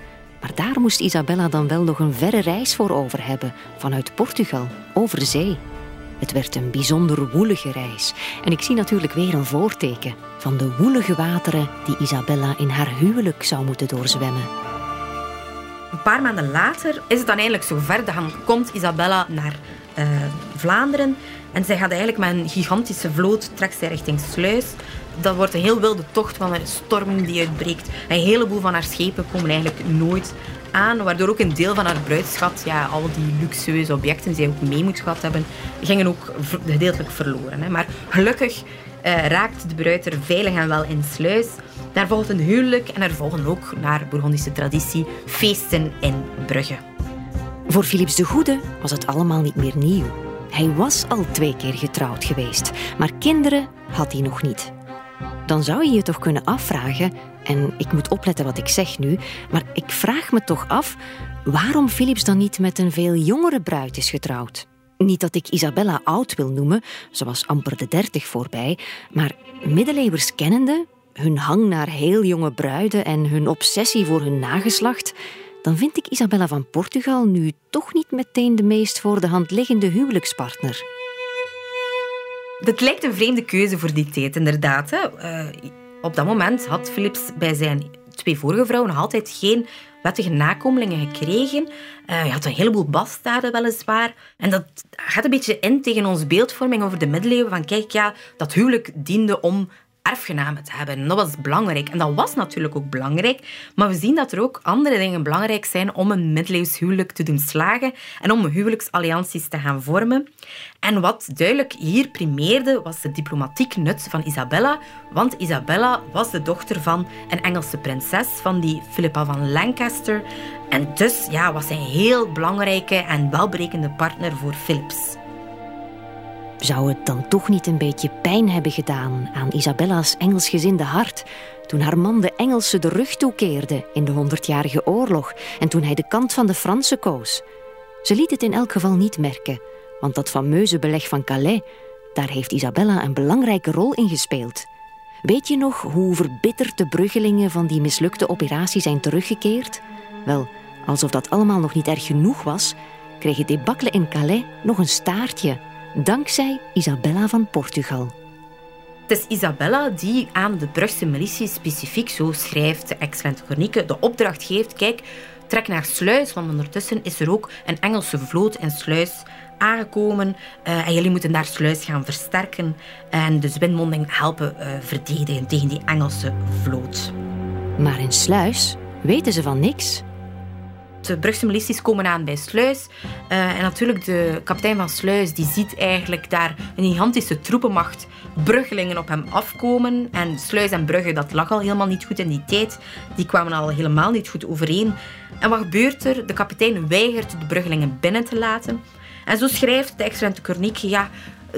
Maar daar moest Isabella dan wel nog een verre reis voor over hebben, vanuit Portugal, over zee. Het werd een bijzonder woelige reis. En ik zie natuurlijk weer een voorteken van de woelige wateren die Isabella in haar huwelijk zou moeten doorzwemmen. Een paar maanden later is het dan eindelijk zover. Dan komt Isabella naar uh, Vlaanderen en zij gaat eigenlijk met een gigantische vloot trekt zij richting Sluis. Dat wordt een heel wilde tocht van een storm die uitbreekt. Een heleboel van haar schepen komen eigenlijk nooit aan, waardoor ook een deel van haar bruidschat, ja, al die luxueuze objecten die zij ook mee moet gehad hebben, gingen ook gedeeltelijk verloren. Hè. Maar gelukkig uh, raakt de bruid er veilig en wel in sluis. Daar volgt een huwelijk en er volgen ook, naar Bourgondische traditie, feesten in Brugge. Voor Philips de Goede was het allemaal niet meer nieuw. Hij was al twee keer getrouwd geweest, maar kinderen had hij nog niet. Dan zou je je toch kunnen afvragen, en ik moet opletten wat ik zeg nu, maar ik vraag me toch af waarom Philips dan niet met een veel jongere bruid is getrouwd. Niet dat ik Isabella oud wil noemen, ze was amper de dertig voorbij, maar middeleeuwers kennende, hun hang naar heel jonge bruiden en hun obsessie voor hun nageslacht, dan vind ik Isabella van Portugal nu toch niet meteen de meest voor de hand liggende huwelijkspartner. Dat lijkt een vreemde keuze voor die tijd, inderdaad. Hè. Uh, op dat moment had Philips bij zijn twee vorige vrouwen nog altijd geen wettige nakomelingen gekregen. Uh, hij had een heleboel bastaarden weliswaar. En dat gaat een beetje in tegen onze beeldvorming over de middeleeuwen. Van kijk, ja, dat huwelijk diende om erfgenamen te hebben. En dat was belangrijk. En dat was natuurlijk ook belangrijk. Maar we zien dat er ook andere dingen belangrijk zijn om een middeleeuws huwelijk te doen slagen en om huwelijksallianties te gaan vormen. En wat duidelijk hier primeerde, was de diplomatiek nut van Isabella. Want Isabella was de dochter van een Engelse prinses, van die Philippa van Lancaster. En dus ja, was zij een heel belangrijke en welberekende partner voor Philips. Zou het dan toch niet een beetje pijn hebben gedaan aan Isabella's Engelsgezinde hart toen haar man de Engelsen de rug toekeerde in de Honderdjarige Oorlog en toen hij de kant van de Fransen koos? Ze liet het in elk geval niet merken, want dat fameuze beleg van Calais, daar heeft Isabella een belangrijke rol in gespeeld. Weet je nog hoe verbitterd de bruggelingen van die mislukte operatie zijn teruggekeerd? Wel, alsof dat allemaal nog niet erg genoeg was, kreeg het debakkelen in Calais nog een staartje, dankzij Isabella van Portugal. Het is Isabella die aan de Brugse militie specifiek, zo schrijft de excellente chronieke, de opdracht geeft, kijk, trek naar Sluis, want ondertussen is er ook een Engelse vloot in Sluis aangekomen uh, en jullie moeten daar Sluis gaan versterken en de zwinmonding helpen uh, verdedigen tegen die Engelse vloot. Maar in Sluis weten ze van niks. De Brugse milities komen aan bij Sluis. Uh, en natuurlijk, de kapitein van Sluis die ziet eigenlijk daar een gigantische troepenmacht bruggelingen op hem afkomen. En Sluis en Brugge, dat lag al helemaal niet goed in die tijd. Die kwamen al helemaal niet goed overeen. En wat gebeurt er? De kapitein weigert de bruggelingen binnen te laten. En zo schrijft de excellente Korniek, ja,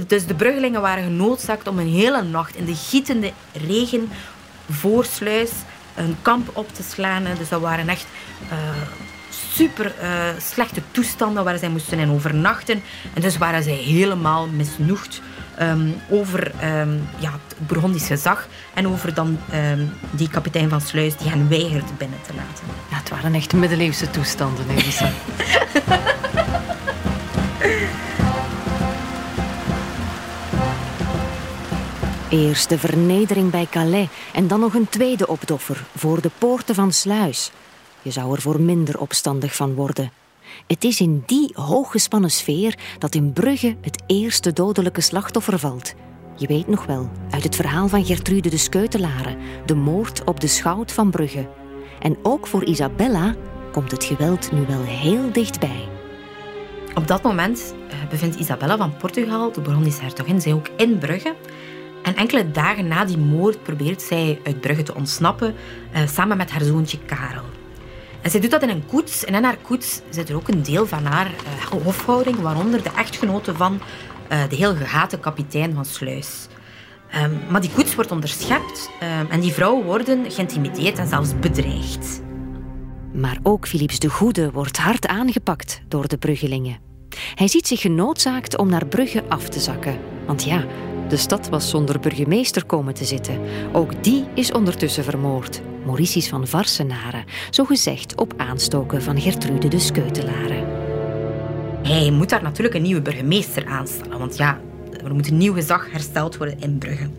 dus de bruggelingen waren genoodzaakt om een hele nacht in de gietende regen voor Sluis een kamp op te slaan. Dus dat waren echt uh, super uh, slechte toestanden waar zij moesten in overnachten. En dus waren zij helemaal misnoegd um, over um, ja, het Burgondische zag en over dan um, die kapitein van Sluis die hen weigert binnen te laten. Ja, het waren echt middeleeuwse toestanden, Elisa. Eerst de vernedering bij Calais en dan nog een tweede opdoffer voor de poorten van Sluis. Je zou er voor minder opstandig van worden. Het is in die hooggespannen sfeer dat in Brugge het eerste dodelijke slachtoffer valt. Je weet nog wel, uit het verhaal van Gertrude de Skeutelare, de moord op de schout van Brugge. En ook voor Isabella komt het geweld nu wel heel dichtbij. Op dat moment eh, bevindt Isabella van Portugal, de Bourgondische hertogin, zij ook in Brugge. En enkele dagen na die moord probeert zij uit Brugge te ontsnappen, uh, samen met haar zoontje Karel. En zij doet dat in een koets. En in haar koets zit er ook een deel van haar uh, hofhouding, waaronder de echtgenote van uh, de heel gehate kapitein van Sluis. Um, maar die koets wordt onderschept um, en die vrouwen worden geïntimideerd en zelfs bedreigd. Maar ook Philips de Goede wordt hard aangepakt door de Bruggelingen. Hij ziet zich genoodzaakt om naar Brugge af te zakken. Want ja, de stad was zonder burgemeester komen te zitten. Ook die is ondertussen vermoord. Mauritius van Varsenaren, zogezegd op aanstoken van Gertrude de Skeutelare. Hij moet daar natuurlijk een nieuwe burgemeester aanstellen, want ja, er moet een nieuw gezag hersteld worden in Brugge.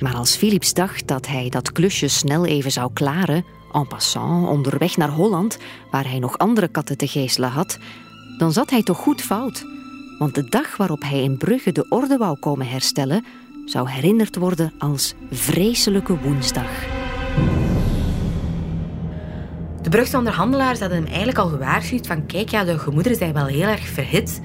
Maar als Philips dacht dat hij dat klusje snel even zou klaren, en passant onderweg naar Holland, waar hij nog andere katten te geestelen had, dan zat hij toch goed fout. Want de dag waarop hij in Brugge de orde wou komen herstellen, zou herinnerd worden als vreselijke woensdag. De Brugse onderhandelaars hadden hem eigenlijk al gewaarschuwd van kijk, ja, de gemoederen zijn wel heel erg verhit.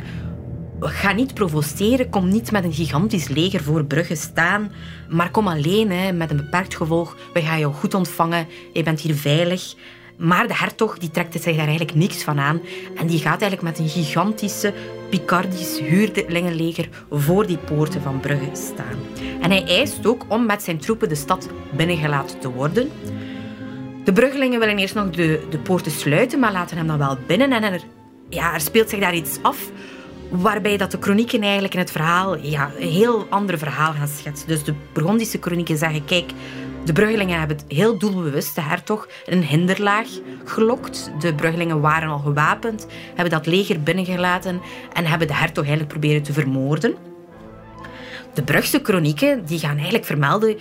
Ga niet provoceren, kom niet met een gigantisch leger voor Brugge staan, maar kom alleen hè, met een beperkt gevolg. We gaan jou goed ontvangen, je bent hier veilig. Maar de hertog die trekt zich daar eigenlijk niks van aan en die gaat eigenlijk met een gigantische Picardisch huurlingenleger voor die poorten van Brugge staan. En hij eist ook om met zijn troepen de stad binnengelaten te worden. De bruggelingen willen eerst nog de, de poorten sluiten, maar laten hem dan wel binnen. En er, ja, er speelt zich daar iets af waarbij dat de chronieken eigenlijk in het verhaal ja, een heel ander verhaal gaan schetsen. Dus de Burgondische chronieken zeggen, kijk, de bruggelingen hebben het heel doelbewust, de hertog, een hinderlaag gelokt. De bruggelingen waren al gewapend, hebben dat leger binnengelaten en hebben de hertog eigenlijk proberen te vermoorden. De Brugse chronieken die gaan eigenlijk vermelden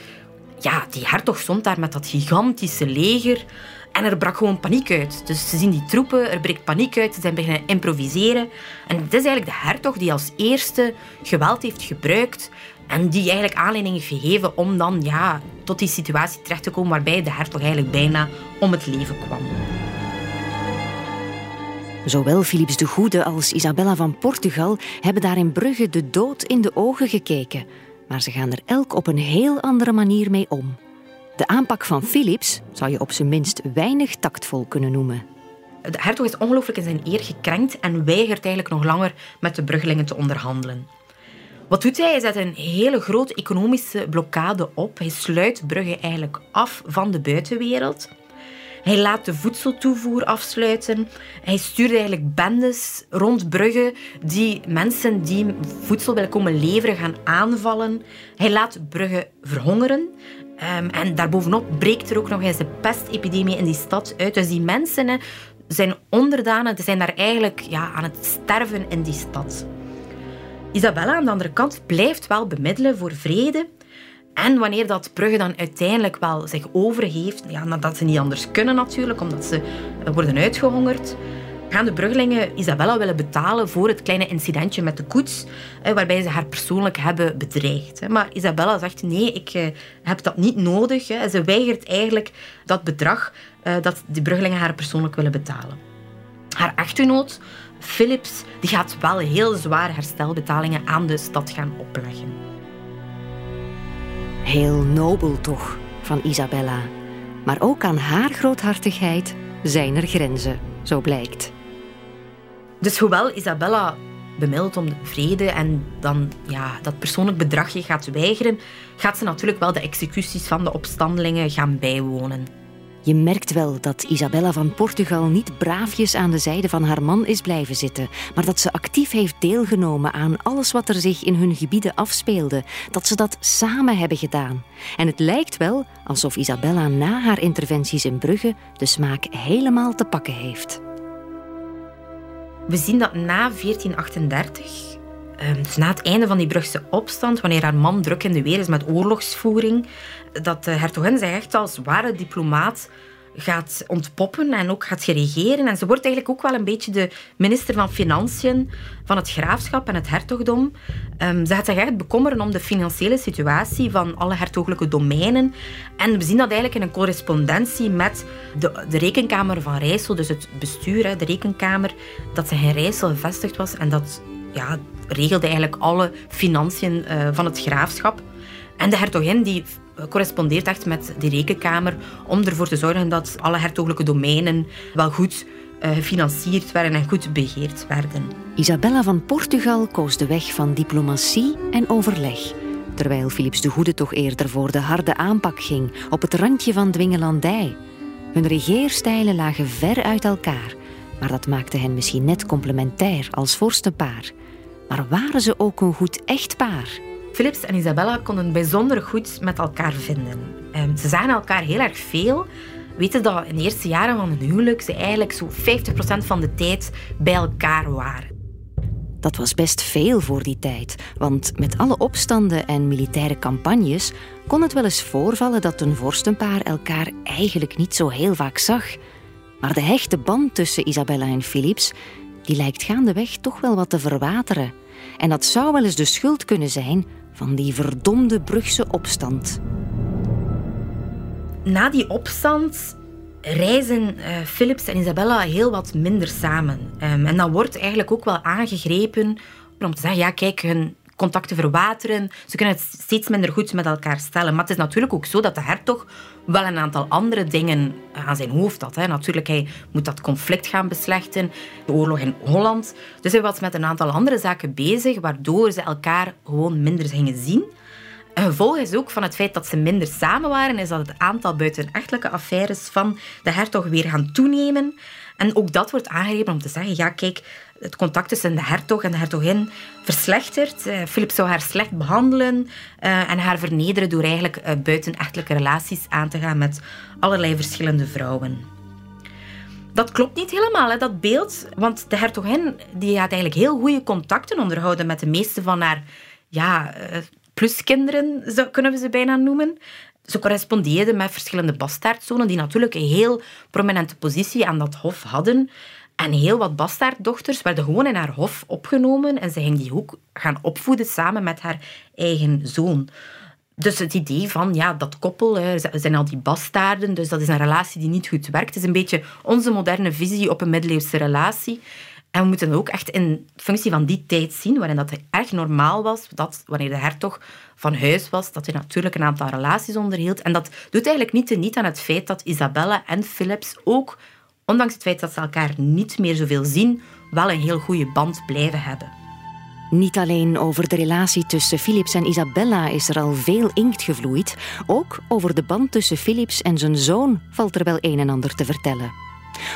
ja, die hertog stond daar met dat gigantische leger en er brak gewoon paniek uit. Dus ze zien die troepen, er breekt paniek uit, ze zijn beginnen improviseren. En het is eigenlijk de hertog die als eerste geweld heeft gebruikt en die eigenlijk aanleiding heeft gegeven om dan ja, tot die situatie terecht te komen waarbij de hertog eigenlijk bijna om het leven kwam. Zowel Philips de Goede als Isabella van Portugal hebben daar in Brugge de dood in de ogen gekeken maar ze gaan er elk op een heel andere manier mee om. De aanpak van Philips zou je op zijn minst weinig tactvol kunnen noemen. De hertog is ongelooflijk in zijn eer gekrenkt en weigert eigenlijk nog langer met de bruggelingen te onderhandelen. Wat doet hij? Hij zet een hele grote economische blokkade op. Hij sluit Brugge eigenlijk af van de buitenwereld. Hij laat de voedseltoevoer afsluiten. Hij stuurt eigenlijk bendes rond Brugge die mensen die voedsel willen komen leveren gaan aanvallen. Hij laat Brugge verhongeren. Um, en daarbovenop breekt er ook nog eens de pestepidemie in die stad uit. Dus die mensen zijn onderdanen, zijn daar eigenlijk ja, aan het sterven in die stad. Isabella aan de andere kant blijft wel bemiddelen voor vrede. En wanneer dat Brugge dan uiteindelijk wel zich overgeeft, ja, nadat ze niet anders kunnen natuurlijk, omdat ze worden uitgehongerd, gaan de Bruggelingen Isabella willen betalen voor het kleine incidentje met de koets, waarbij ze haar persoonlijk hebben bedreigd. Maar Isabella zegt nee, ik eh, heb dat niet nodig. Ze weigert eigenlijk dat bedrag eh, dat de Bruggelingen haar persoonlijk willen betalen. Haar echtgenoot, Philips, die gaat wel heel zware herstelbetalingen aan de stad gaan opleggen. Heel nobel toch van Isabella. Maar ook aan haar groothartigheid zijn er grenzen, zo blijkt. Dus hoewel Isabella bemiddelt om de vrede en dan ja, dat persoonlijk bedragje gaat weigeren, gaat ze natuurlijk wel de executies van de opstandelingen gaan bijwonen. Je merkt wel dat Isabella van Portugal niet braafjes aan de zijde van haar man is blijven zitten, maar dat ze actief heeft deelgenomen aan alles wat er zich in hun gebieden afspeelde, dat ze dat samen hebben gedaan. En het lijkt wel alsof Isabella na haar interventies in Brugge de smaak helemaal te pakken heeft. We zien dat na 1438, ehm, dus na het einde van die Brugse opstand, wanneer haar man druk in de weer is met oorlogsvoering, dat de hertogin zich echt als ware diplomaat gaat ontpoppen en ook gaat regeren. En ze wordt eigenlijk ook wel een beetje de minister van Financiën van het graafschap en het hertogdom. Um, ze gaat zich echt bekommeren om de financiële situatie van alle hertogelijke domeinen. En we zien dat eigenlijk in een correspondentie met de, de rekenkamer van Rijssel, dus het bestuur, de rekenkamer, dat ze in Rijssel gevestigd was en dat ja, regelde eigenlijk alle financiën uh, van het graafschap. En de hertogin die correspondeert echt met die rekenkamer om ervoor te zorgen dat alle hertogelijke domeinen wel goed eh, gefinancierd werden en goed beheerd werden. Isabella van Portugal koos de weg van diplomatie en overleg. Terwijl Philips de Goede toch eerder voor de harde aanpak ging, op het randje van dwingelandij. Hun regeerstijlen lagen ver uit elkaar, maar dat maakte hen misschien net complementair als vorstenpaar. Maar waren ze ook een goed echtpaar? Philips en Isabella konden bijzonder goed met elkaar vinden. Ehm, ze zagen elkaar heel erg veel. Weten dat in de eerste jaren van hun huwelijk ze eigenlijk zo 50% van de tijd bij elkaar waren. Dat was best veel voor die tijd, want met alle opstanden en militaire campagnes kon het wel eens voorvallen dat een vorstenpaar elkaar eigenlijk niet zo heel vaak zag. Maar de hechte band tussen Isabella en Philips, die lijkt gaandeweg toch wel wat te verwateren. En dat zou wel eens de schuld kunnen zijn van die verdomde Brugse opstand. Na die opstand reizen uh, Philips en Isabella heel wat minder samen. Um, en dan wordt eigenlijk ook wel aangegrepen om te zeggen, ja kijk, hun contacten verwateren. Ze kunnen het steeds minder goed met elkaar stellen. Maar het is natuurlijk ook zo dat de hertog wel een aantal andere dingen aan zijn hoofd had. Hè. Natuurlijk, hij moet dat conflict gaan beslechten, de oorlog in Holland. Dus hij was met een aantal andere zaken bezig, waardoor ze elkaar gewoon minder gingen zien. Een gevolg is ook van het feit dat ze minder samen waren, is dat het aantal buitenechtelijke affaires van de hertog weer gaan toenemen. En ook dat wordt aangegrepen om te zeggen, ja kijk, het contact tussen de hertog en de hertogin verslechtert. Uh, Philip zou haar slecht behandelen uh, en haar vernederen door eigenlijk uh, buitenechtelijke relaties aan te gaan met allerlei verschillende vrouwen. Dat klopt niet helemaal, dat beeld. Want de hertogin die had eigenlijk heel goede contacten onderhouden met de meeste van haar ja, pluskinderen, kunnen we ze bijna noemen. Ze correspondeerde met verschillende bastaardzonen die natuurlijk een heel prominente positie aan dat hof hadden. En heel wat bastaarddochters werden gewoon in haar hof opgenomen en ze ging die ook gaan opvoeden samen met haar eigen zoon. Dus het idee van ja, dat koppel, er zijn al die bastaarden, dus dat is een relatie die niet goed werkt. Het is een beetje onze moderne visie op een middeleeuwse relatie. En we moeten ook echt in functie van die tijd zien, waarin dat erg normaal was, dat wanneer de hertog van huis was, dat hij natuurlijk een aantal relaties onderhield. En dat doet eigenlijk niet niet aan het feit dat Isabella en Philips ook, ondanks het feit dat ze elkaar niet meer zoveel zien, wel een heel goede band blijven hebben. Niet alleen over de relatie tussen Philips en Isabella is er al veel inkt gevloeid, ook over de band tussen Philips en zijn zoon valt er wel een en ander te vertellen.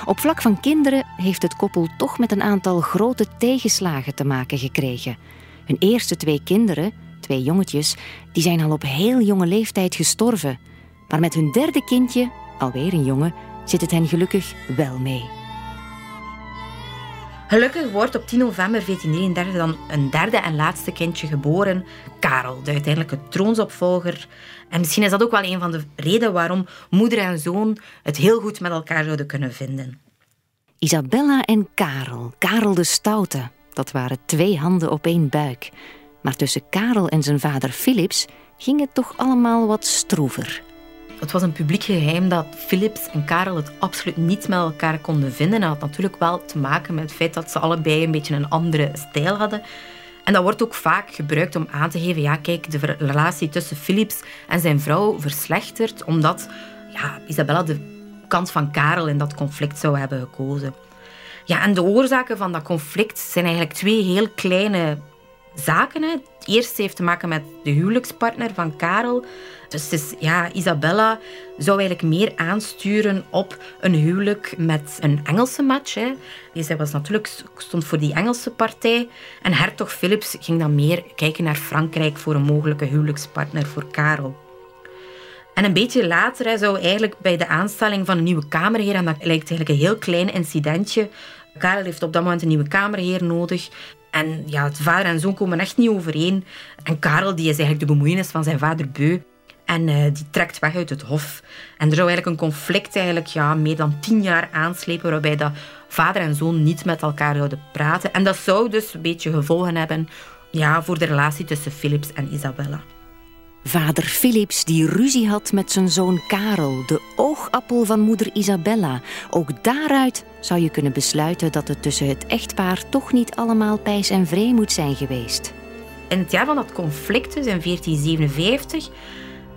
Op vlak van kinderen heeft het koppel toch met een aantal grote tegenslagen te maken gekregen. Hun eerste twee kinderen, twee jongetjes, die zijn al op heel jonge leeftijd gestorven. Maar met hun derde kindje, alweer een jongen, zit het hen gelukkig wel mee. Gelukkig wordt op 10 november 1433 dan een derde en laatste kindje geboren, Karel, de uiteindelijke troonsopvolger. En misschien is dat ook wel een van de redenen waarom moeder en zoon het heel goed met elkaar zouden kunnen vinden. Isabella en Karel, Karel de Stoute, dat waren twee handen op één buik. Maar tussen Karel en zijn vader Philips ging het toch allemaal wat stroever. Het was een publiek geheim dat Philips en Karel het absoluut niet met elkaar konden vinden. Dat had natuurlijk wel te maken met het feit dat ze allebei een beetje een andere stijl hadden. En dat wordt ook vaak gebruikt om aan te geven, ja kijk, de relatie tussen Philips en zijn vrouw verslechtert, omdat ja, Isabella de kant van Karel in dat conflict zou hebben gekozen. Ja, en de oorzaken van dat conflict zijn eigenlijk twee heel kleine zaken. Het eerste heeft te maken met de huwelijkspartner van Karel. Dus is, ja, Isabella zou eigenlijk meer aansturen op een huwelijk met een Engelse match. Hè. Zij was natuurlijk, stond voor die Engelse partij. En hertog Philips ging dan meer kijken naar Frankrijk voor een mogelijke huwelijkspartner voor Karel. En een beetje later zou eigenlijk bij de aanstelling van een nieuwe kamerheer, en dat lijkt eigenlijk een heel klein incidentje, Karel heeft op dat moment een nieuwe kamerheer nodig. En ja, het vader en zoon komen echt niet overeen. En Karel die is eigenlijk de bemoeienis van zijn vader beu. En uh, die trekt weg uit het hof. En er zou eigenlijk een conflict eigenlijk, ja, meer dan tien jaar aanslepen waarbij dat vader en zoon niet met elkaar zouden praten. En dat zou dus een beetje gevolgen hebben ja, voor de relatie tussen Philips en Isabella. Vader Philips die ruzie had met zijn zoon Karel, de oogappel van moeder Isabella. Ook daaruit zou je kunnen besluiten dat het tussen het echtpaar toch niet allemaal pijs en vree moet zijn geweest. In het jaar van dat conflict, dus in 1457,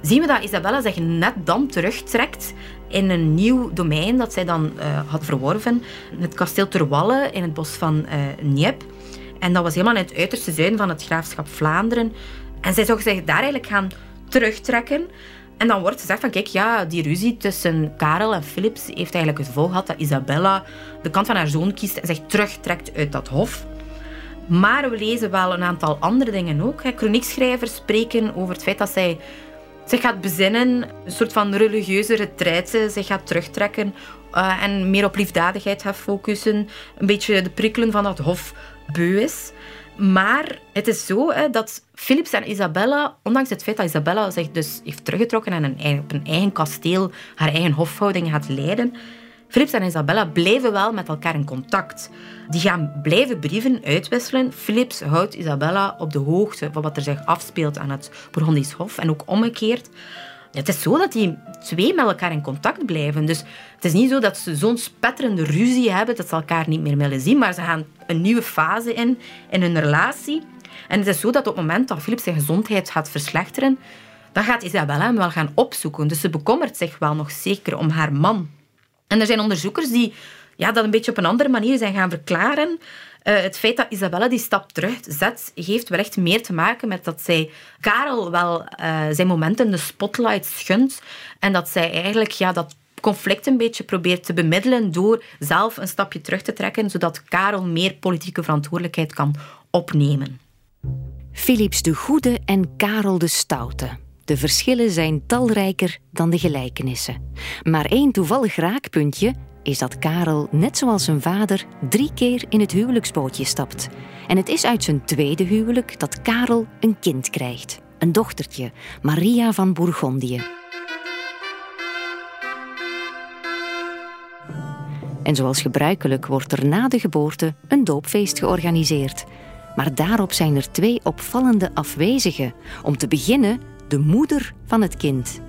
zien we dat Isabella zich net dan terugtrekt in een nieuw domein dat zij dan uh, had verworven. Het kasteel Terwalle in het bos van uh, Niep. En dat was helemaal in het uiterste zuiden van het graafschap Vlaanderen. En zij zou zich daar eigenlijk gaan terugtrekken. En dan wordt gezegd van, kijk, ja, die ruzie tussen Karel en Philips heeft eigenlijk het gevolg gehad dat Isabella de kant van haar zoon kiest en zich terugtrekt uit dat hof. Maar we lezen wel een aantal andere dingen ook. Chroniekschrijvers spreken over het feit dat zij zich gaat bezinnen, een soort van religieuze retraite, zich gaat terugtrekken uh, en meer op liefdadigheid gaat focussen. Een beetje de prikkelen van dat hof beu is. Maar het is zo hè, dat Philips en Isabella, ondanks het feit dat Isabella zich dus heeft teruggetrokken en een, op een eigen kasteel haar eigen hofhouding gaat leiden, Philips en Isabella blijven wel met elkaar in contact. Die gaan blijven brieven uitwisselen. Philips houdt Isabella op de hoogte van wat er zich afspeelt aan het Bourgondisch Hof en ook omgekeerd. Het is zo dat die twee met elkaar in contact blijven. Dus het is niet zo dat ze zo'n spetterende ruzie hebben dat ze elkaar niet meer willen zien, maar ze gaan een nieuwe fase in in hun relatie. En het is zo dat op het moment dat Philips zijn gezondheid gaat verslechteren, dan gaat Isabella hem wel gaan opzoeken. Dus ze bekommert zich wel nog zeker om haar man. En er zijn onderzoekers die ja, dat een beetje op een andere manier zijn gaan verklaren. Uh, het feit dat Isabella die stap terugzet, heeft wellicht meer te maken met dat zij Karel wel uh, zijn momenten de spotlight schunt. En dat zij eigenlijk ja, dat conflict een beetje probeert te bemiddelen door zelf een stapje terug te trekken, zodat Karel meer politieke verantwoordelijkheid kan opnemen. Philips de Goede en Karel de Stoute. De verschillen zijn talrijker dan de gelijkenissen. Maar één toevallig raakpuntje is dat Karel, net zoals zijn vader, drie keer in het huwelijksbootje stapt. En het is uit zijn tweede huwelijk dat Karel een kind krijgt. Een dochtertje, Maria van Bourgondië. En zoals gebruikelijk wordt er na de geboorte een doopfeest georganiseerd. Maar daarop zijn er twee opvallende afwezigen. Om te beginnen de moeder van het kind.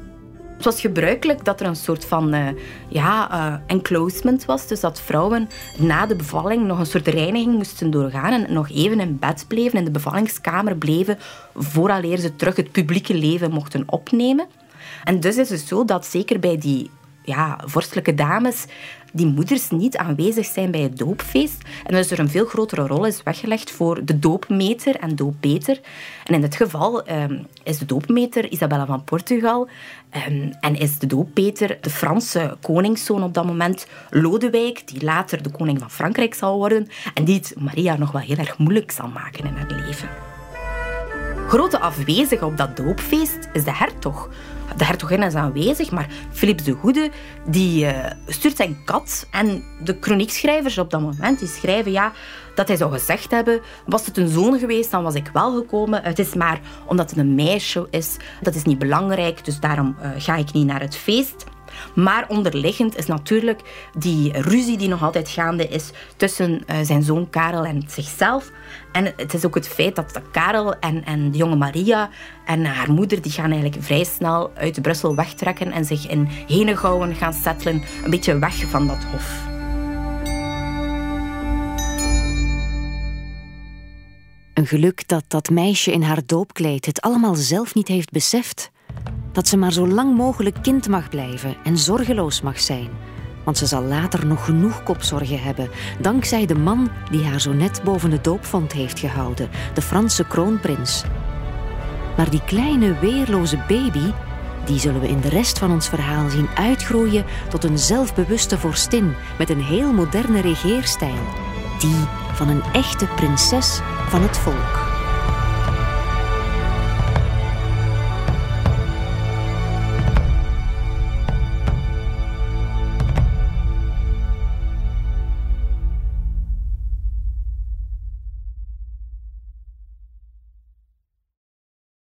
Het was gebruikelijk dat er een soort van uh, ja, uh, enclosement was. Dus dat vrouwen na de bevalling nog een soort reiniging moesten doorgaan en nog even in bed bleven, in de bevallingskamer bleven, vooraleer ze terug het publieke leven mochten opnemen. En dus is het zo dat zeker bij die ja, vorstelijke dames die moeders niet aanwezig zijn bij het doopfeest. En dus er een veel grotere rol is weggelegd voor de doopmeter en doopbeter. En in dit geval ehm, is de doopmeter Isabella van Portugal ehm, en is de doopbeter de Franse koningszoon op dat moment, Lodewijk, die later de koning van Frankrijk zal worden en die het Maria nog wel heel erg moeilijk zal maken in haar leven. Grote afwezige op dat doopfeest is de hertog. De hertogin is aanwezig, maar Philips de Goede die, uh, stuurt zijn kat. En de chroniekschrijvers op dat moment die schrijven ja, dat hij zou gezegd hebben... Was het een zoon geweest, dan was ik wel gekomen. Het is maar omdat het een meisje is. Dat is niet belangrijk, dus daarom uh, ga ik niet naar het feest. Maar onderliggend is natuurlijk die ruzie die nog altijd gaande is tussen uh, zijn zoon Karel en zichzelf. En het is ook het feit dat Karel en, en de jonge Maria en haar moeder die gaan eigenlijk vrij snel uit Brussel wegtrekken en zich in Henegouwen gaan settelen, een beetje weg van dat hof. Een geluk dat dat meisje in haar doopkleed het allemaal zelf niet heeft beseft. Dat ze maar zo lang mogelijk kind mag blijven en zorgeloos mag zijn want ze zal later nog genoeg kopzorgen hebben, dankzij de man die haar zo net boven de doopvond heeft gehouden, de Franse kroonprins. Maar die kleine weerloze baby, die zullen we in de rest van ons verhaal zien uitgroeien tot een zelfbewuste vorstin met een heel moderne regeerstijl, die van een echte prinses van het volk.